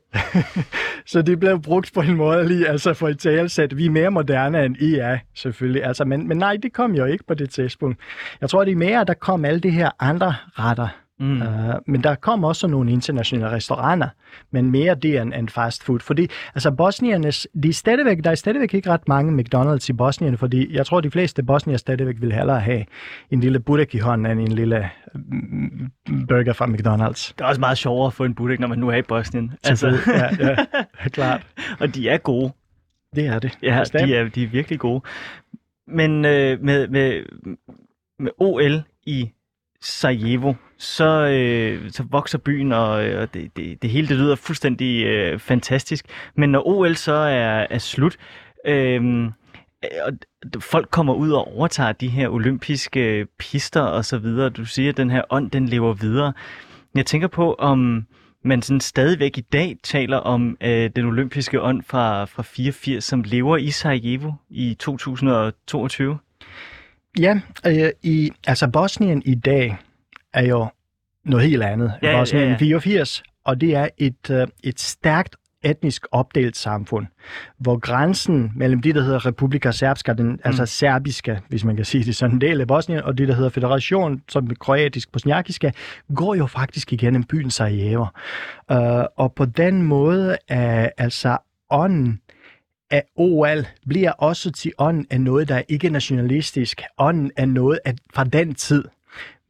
så det blev brugt på en måde lige, altså for et talsæt. Vi er mere moderne end I er, selvfølgelig. Altså, men, men nej, det kom jo ikke på det tidspunkt. Jeg tror, det er mere, at der kom alle de her andre retter. Mm. Uh, men der kom også nogle internationale restauranter, men mere det end, end fast food. Fordi altså bosniernes, de er stadigvæk, der er stadigvæk ikke ret mange McDonald's i Bosnien, fordi jeg tror, de fleste bosnier stadigvæk vil hellere have en lille budek i hånden end en lille mm, burger fra McDonald's. Det er også meget sjovere at få en budek, når man nu er i Bosnien. Altså, ja, ja, klart. og de er gode. Det er det. Ja, Bestemt. de er, de er virkelig gode. Men øh, med, med, med OL i Sarajevo, så, øh, så vokser byen, og, øh, og det, det, det hele det lyder fuldstændig øh, fantastisk. Men når OL så er, er slut, øh, og folk kommer ud og overtager de her olympiske pister og så videre. Du siger, at den her ånd, den lever videre. Jeg tænker på, om man sådan stadigvæk i dag taler om øh, den olympiske ånd fra, fra 84, som lever i Sarajevo i 2022. Ja, øh, i, altså Bosnien i dag er jo noget helt andet Ja, end Bosnien ja, ja. 84, og det er et, øh, et stærkt etnisk opdelt samfund, hvor grænsen mellem det, der hedder Republika Srpska, den, mm. altså serbiske, hvis man kan sige det sådan, en del af Bosnien, og det, der hedder Federation, som er kroatisk bosniakiske, går jo faktisk igennem byen Sarajevo. Uh, og på den måde er altså ånden af OL bliver også til ånden af noget, der er ikke nationalistisk. Ånden af noget af, fra den tid.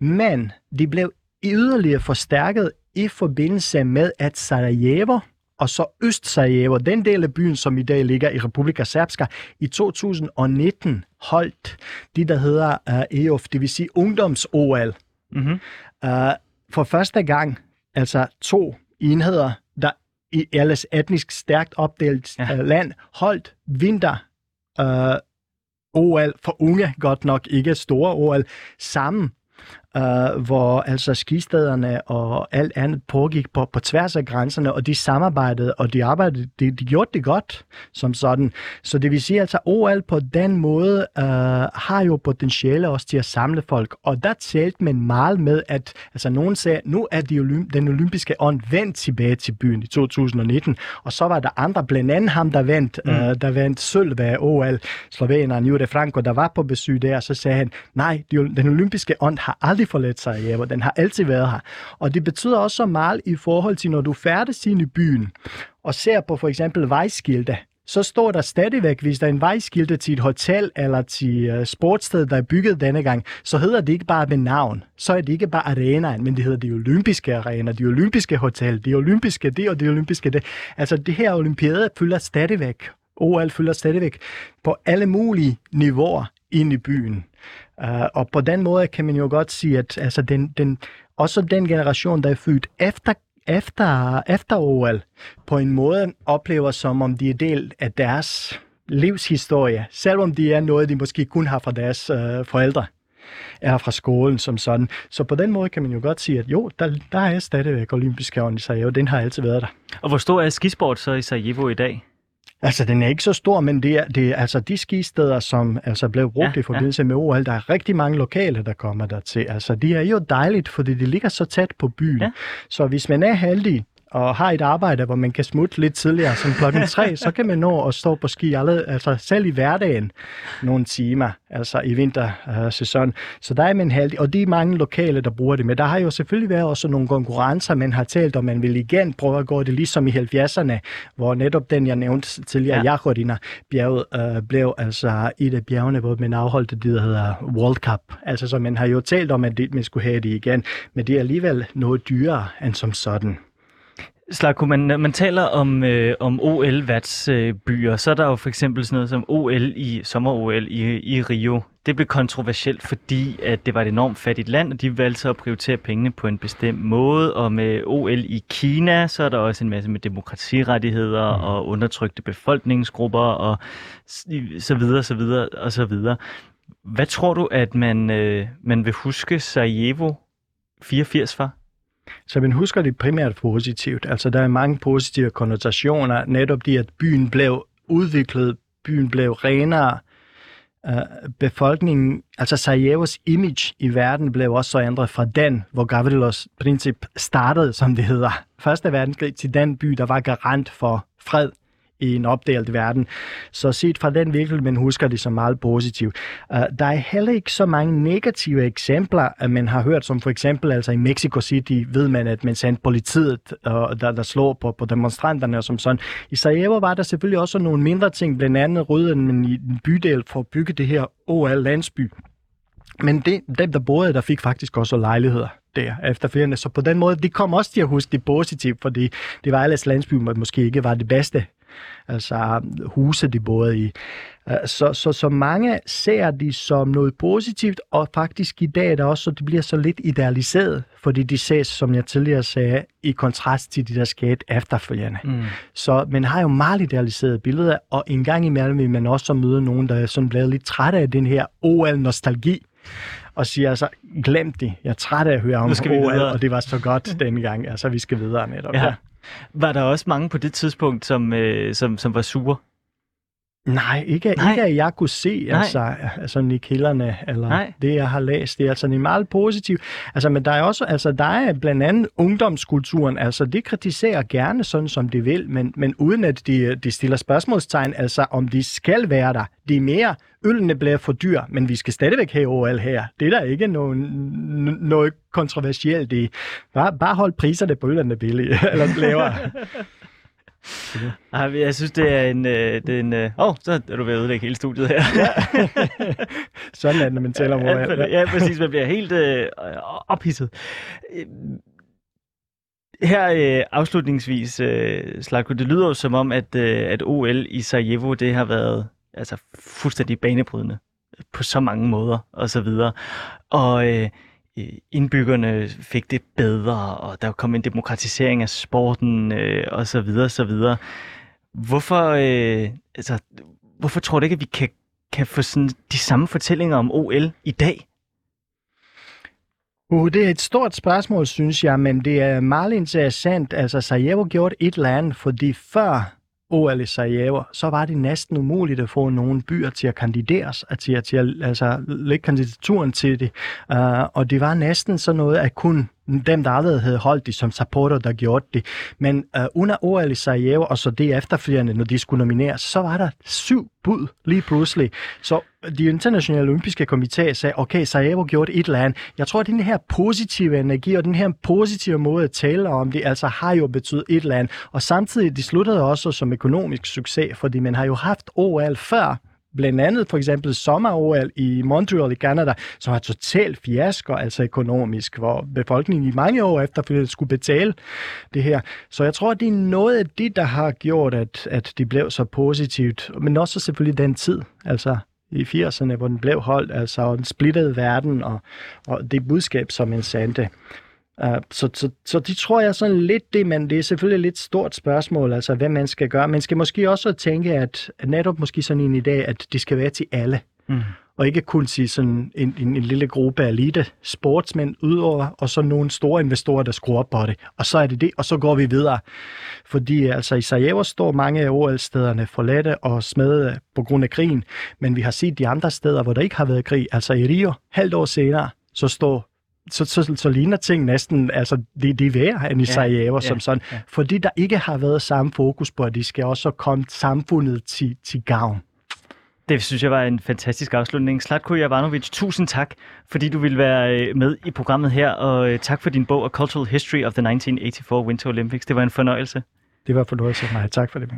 Men de blev yderligere forstærket i forbindelse med, at Sarajevo og så Øst-Sarajevo, den del af byen, som i dag ligger i Republika Srpska, i 2019 holdt det, der hedder uh, EOF, det vil sige ungdoms-OL. Mm-hmm. Uh, for første gang, altså to enheder, der i alles etnisk stærkt opdelt ja. uh, land, holdt vinter uh, OL for unge, godt nok ikke store OL, sammen, uh, hvor altså skistederne og alt andet pågik på, på tværs af grænserne, og de samarbejdede, og de arbejdede, de, de gjorde det godt som sådan. Så det vil sige, altså OL på den måde uh, har jo potentiale også til at samle folk, og der talte man meget med, at altså nogen sagde, nu er de olymp- den olympiske ånd vendt tilbage til byen i 2019, og så var der andre, blandt andet ham, der vandt, mm. uh, der vandt sølv af OL, sloveneren Jure Franco, der var på besøg der, så sagde han, nej, de- den olympiske ånd har aldrig forladt Sarajevo, den har altid været her. Og det betyder også så meget i forhold til, når du færdes ind i byen, og ser på for eksempel vejskilte, så står der stadigvæk, hvis der er en vejskilte til et hotel eller til øh, sportssted, der er bygget denne gang, så hedder det ikke bare med navn. Så er det ikke bare arenaen, men det hedder de olympiske arenaer, de olympiske hotel, de olympiske det og de olympiske det. Altså det her olympiade fylder stadigvæk, OL fylder stadigvæk på alle mulige niveauer ind i byen. Uh, og på den måde kan man jo godt sige, at altså den, den, også den generation, der er født efter efter, efter OL på en måde oplever, som om de er del af deres livshistorie, selvom de er noget, de måske kun har fra deres øh, forældre eller fra skolen som sådan. Så på den måde kan man jo godt sige, at jo, der, der er stadigvæk olympiske ånd i Sarajevo. Den har altid været der. Og hvor stor er skisport så i Sarajevo i dag? Altså, den er ikke så stor, men det er, det er altså de skisteder, som altså blev brugt Ja, i forbindelse ja. med OL, der er rigtig mange lokale, der kommer der til. Altså, de er jo dejligt, fordi de ligger så tæt på byen. Ja. Så hvis man er heldig og har et arbejde, hvor man kan smutte lidt tidligere, som klokken 3, så kan man nå at stå på ski alle, altså selv i hverdagen nogle timer, altså i vintersæsonen. Så der er man heldig, og de er mange lokale, der bruger det. Men der har jo selvfølgelig været også nogle konkurrencer, man har talt om, man vil igen prøve at gå det ligesom i 70'erne, hvor netop den, jeg nævnte tidligere, ja. Jakorina bjerget, øh, blev altså et af bjergene, hvor man afholdt det, der hedder World Cup. Altså, så man har jo talt om, at det, man skulle have det igen, men det er alligevel noget dyrere end som sådan. Slarko, man, man taler om, øh, om OL-værtsbyer, øh, så er der jo for eksempel sådan noget som OL i sommer-OL i, i Rio. Det blev kontroversielt, fordi at det var et enormt fattigt land, og de valgte så at prioritere pengene på en bestemt måde. Og med OL i Kina, så er der også en masse med demokratirettigheder mm. og undertrykte befolkningsgrupper og så videre, så videre og så videre. Hvad tror du, at man, øh, man vil huske Sarajevo 84 for? Så man husker det primært positivt. Altså, der er mange positive konnotationer. Netop det, at byen blev udviklet, byen blev renere, øh, befolkningen, altså Sarajevos image i verden blev også så ændret fra den, hvor Gavrilos princip startede, som det hedder, første verdenskrig, til den by, der var garant for fred i en opdelt verden. Så set fra den vinkel, man husker det som meget positivt. Uh, der er heller ikke så mange negative eksempler, at man har hørt, som for eksempel altså i Mexico City, ved man, at man sendte politiet, uh, der, der slår på, på demonstranterne og som sådan. I Sarajevo var der selvfølgelig også nogle mindre ting, blandt andet rydden i en bydel for at bygge det her OL-landsby. Men det, dem, der boede der, fik faktisk også lejligheder der efterfølgende. Så på den måde, de kom også til at huske det positivt, fordi det var ellers landsby, måske ikke var det bedste altså huse, de boede i. Øh, så, så, så mange ser de som noget positivt, og faktisk i dag er det også, så det bliver så lidt idealiseret, fordi de ses, som jeg tidligere sagde, i kontrast til det, der skete efterfølgende. Mm. Så man har jo meget idealiseret billeder, og en gang imellem vil man også møde nogen, der er sådan blevet lidt træt af den her OL-nostalgi, og siger altså, glem det, jeg er træt af at høre om OL, og det var så godt dengang, altså vi skal videre netop. Ja. ja. Var der også mange på det tidspunkt, som, øh, som, som var sure? Nej, ikke, Nej. ikke at jeg kunne se Nej. altså, altså Nikillerne, eller Nej. det, jeg har læst. Det er altså meget positivt. Altså, men der er også, altså, der er blandt andet ungdomskulturen, altså, det kritiserer gerne sådan, som de vil, men, men uden at de, de stiller spørgsmålstegn, altså, om de skal være der. De er mere, ølene bliver for dyr, men vi skal stadigvæk have OL her. Det er der ikke noget, noget kontroversielt i. Bare, bare hold priserne på ølene billige, eller lavere. Ej, jeg synes, det er en... Øh, det er en øh... oh, så er du ved at ødelægge hele studiet her. ja. Sådan er det, når man tæller hvor ja, ja, præcis. Man bliver helt øh, ophidset. Her øh, afslutningsvis, øh, Slatko, det lyder jo som om, at, øh, at OL i Sarajevo, det har været altså, fuldstændig banebrydende på så mange måder, og så videre. Og øh, Øh, indbyggerne fik det bedre, og der kom en demokratisering af sporten, øh, og så videre, så videre. Hvorfor, øh, altså, hvorfor tror du ikke, at vi kan, kan få sådan de samme fortællinger om OL i dag? Uh, det er et stort spørgsmål, synes jeg, men det er meget interessant. Altså, Sarajevo gjorde et eller andet, fordi før OL i Sarajevo, så var det næsten umuligt at få nogle byer til at kandideres, at til, til at altså, lægge kandidaturen til det. Uh, og det var næsten sådan noget, at kun dem, der allerede havde holdt det som supporter, der gjorde det. Men uh, under OL i Sarajevo, og så det efterfølgende, når de skulle nomineres, så var der syv bud lige pludselig. Så de internationale olympiske komité sagde, okay, Sarajevo gjorde et eller andet. Jeg tror, at den her positive energi og den her positive måde at tale om det, altså har jo betydet et eller andet. Og samtidig, de sluttede også som økonomisk succes, fordi man har jo haft OL før, blandt andet for eksempel sommer-OL i Montreal i Canada, som var totalt fiasko, altså økonomisk, hvor befolkningen i mange år efter skulle betale det her. Så jeg tror, at det er noget af det, der har gjort, at, at det blev så positivt, men også selvfølgelig den tid, altså i 80'erne, hvor den blev holdt, altså den splittede verden, og, og det budskab, som man sendte. Uh, så, så, så de tror jeg sådan lidt det, men det er selvfølgelig et lidt stort spørgsmål, altså hvad man skal gøre. Man skal måske også tænke, at, at netop måske sådan en idé, at det skal være til alle. Mm. Og ikke kun til sådan en, en, en lille gruppe af elite sportsmænd udover, og så nogle store investorer, der skruer op på det. Og så er det det, og så går vi videre. Fordi altså i Sarajevo står mange af OL-stederne forladte og smede på grund af krigen, men vi har set de andre steder, hvor der ikke har været krig, altså i Rio, halvt år senere, så står så, så, så ligner ting næsten, altså det, det er værre end i Sarajevo ja, som sådan, ja. fordi der ikke har været samme fokus på, at de skal også komme samfundet til, til gavn. Det synes jeg var en fantastisk afslutning. Slatko Jovanovic, tusind tak, fordi du ville være øh, med i programmet her, og øh, tak for din bog A Cultural History of the 1984 Winter Olympics. Det var en fornøjelse. Det var en fornøjelse for mig. Tak for det.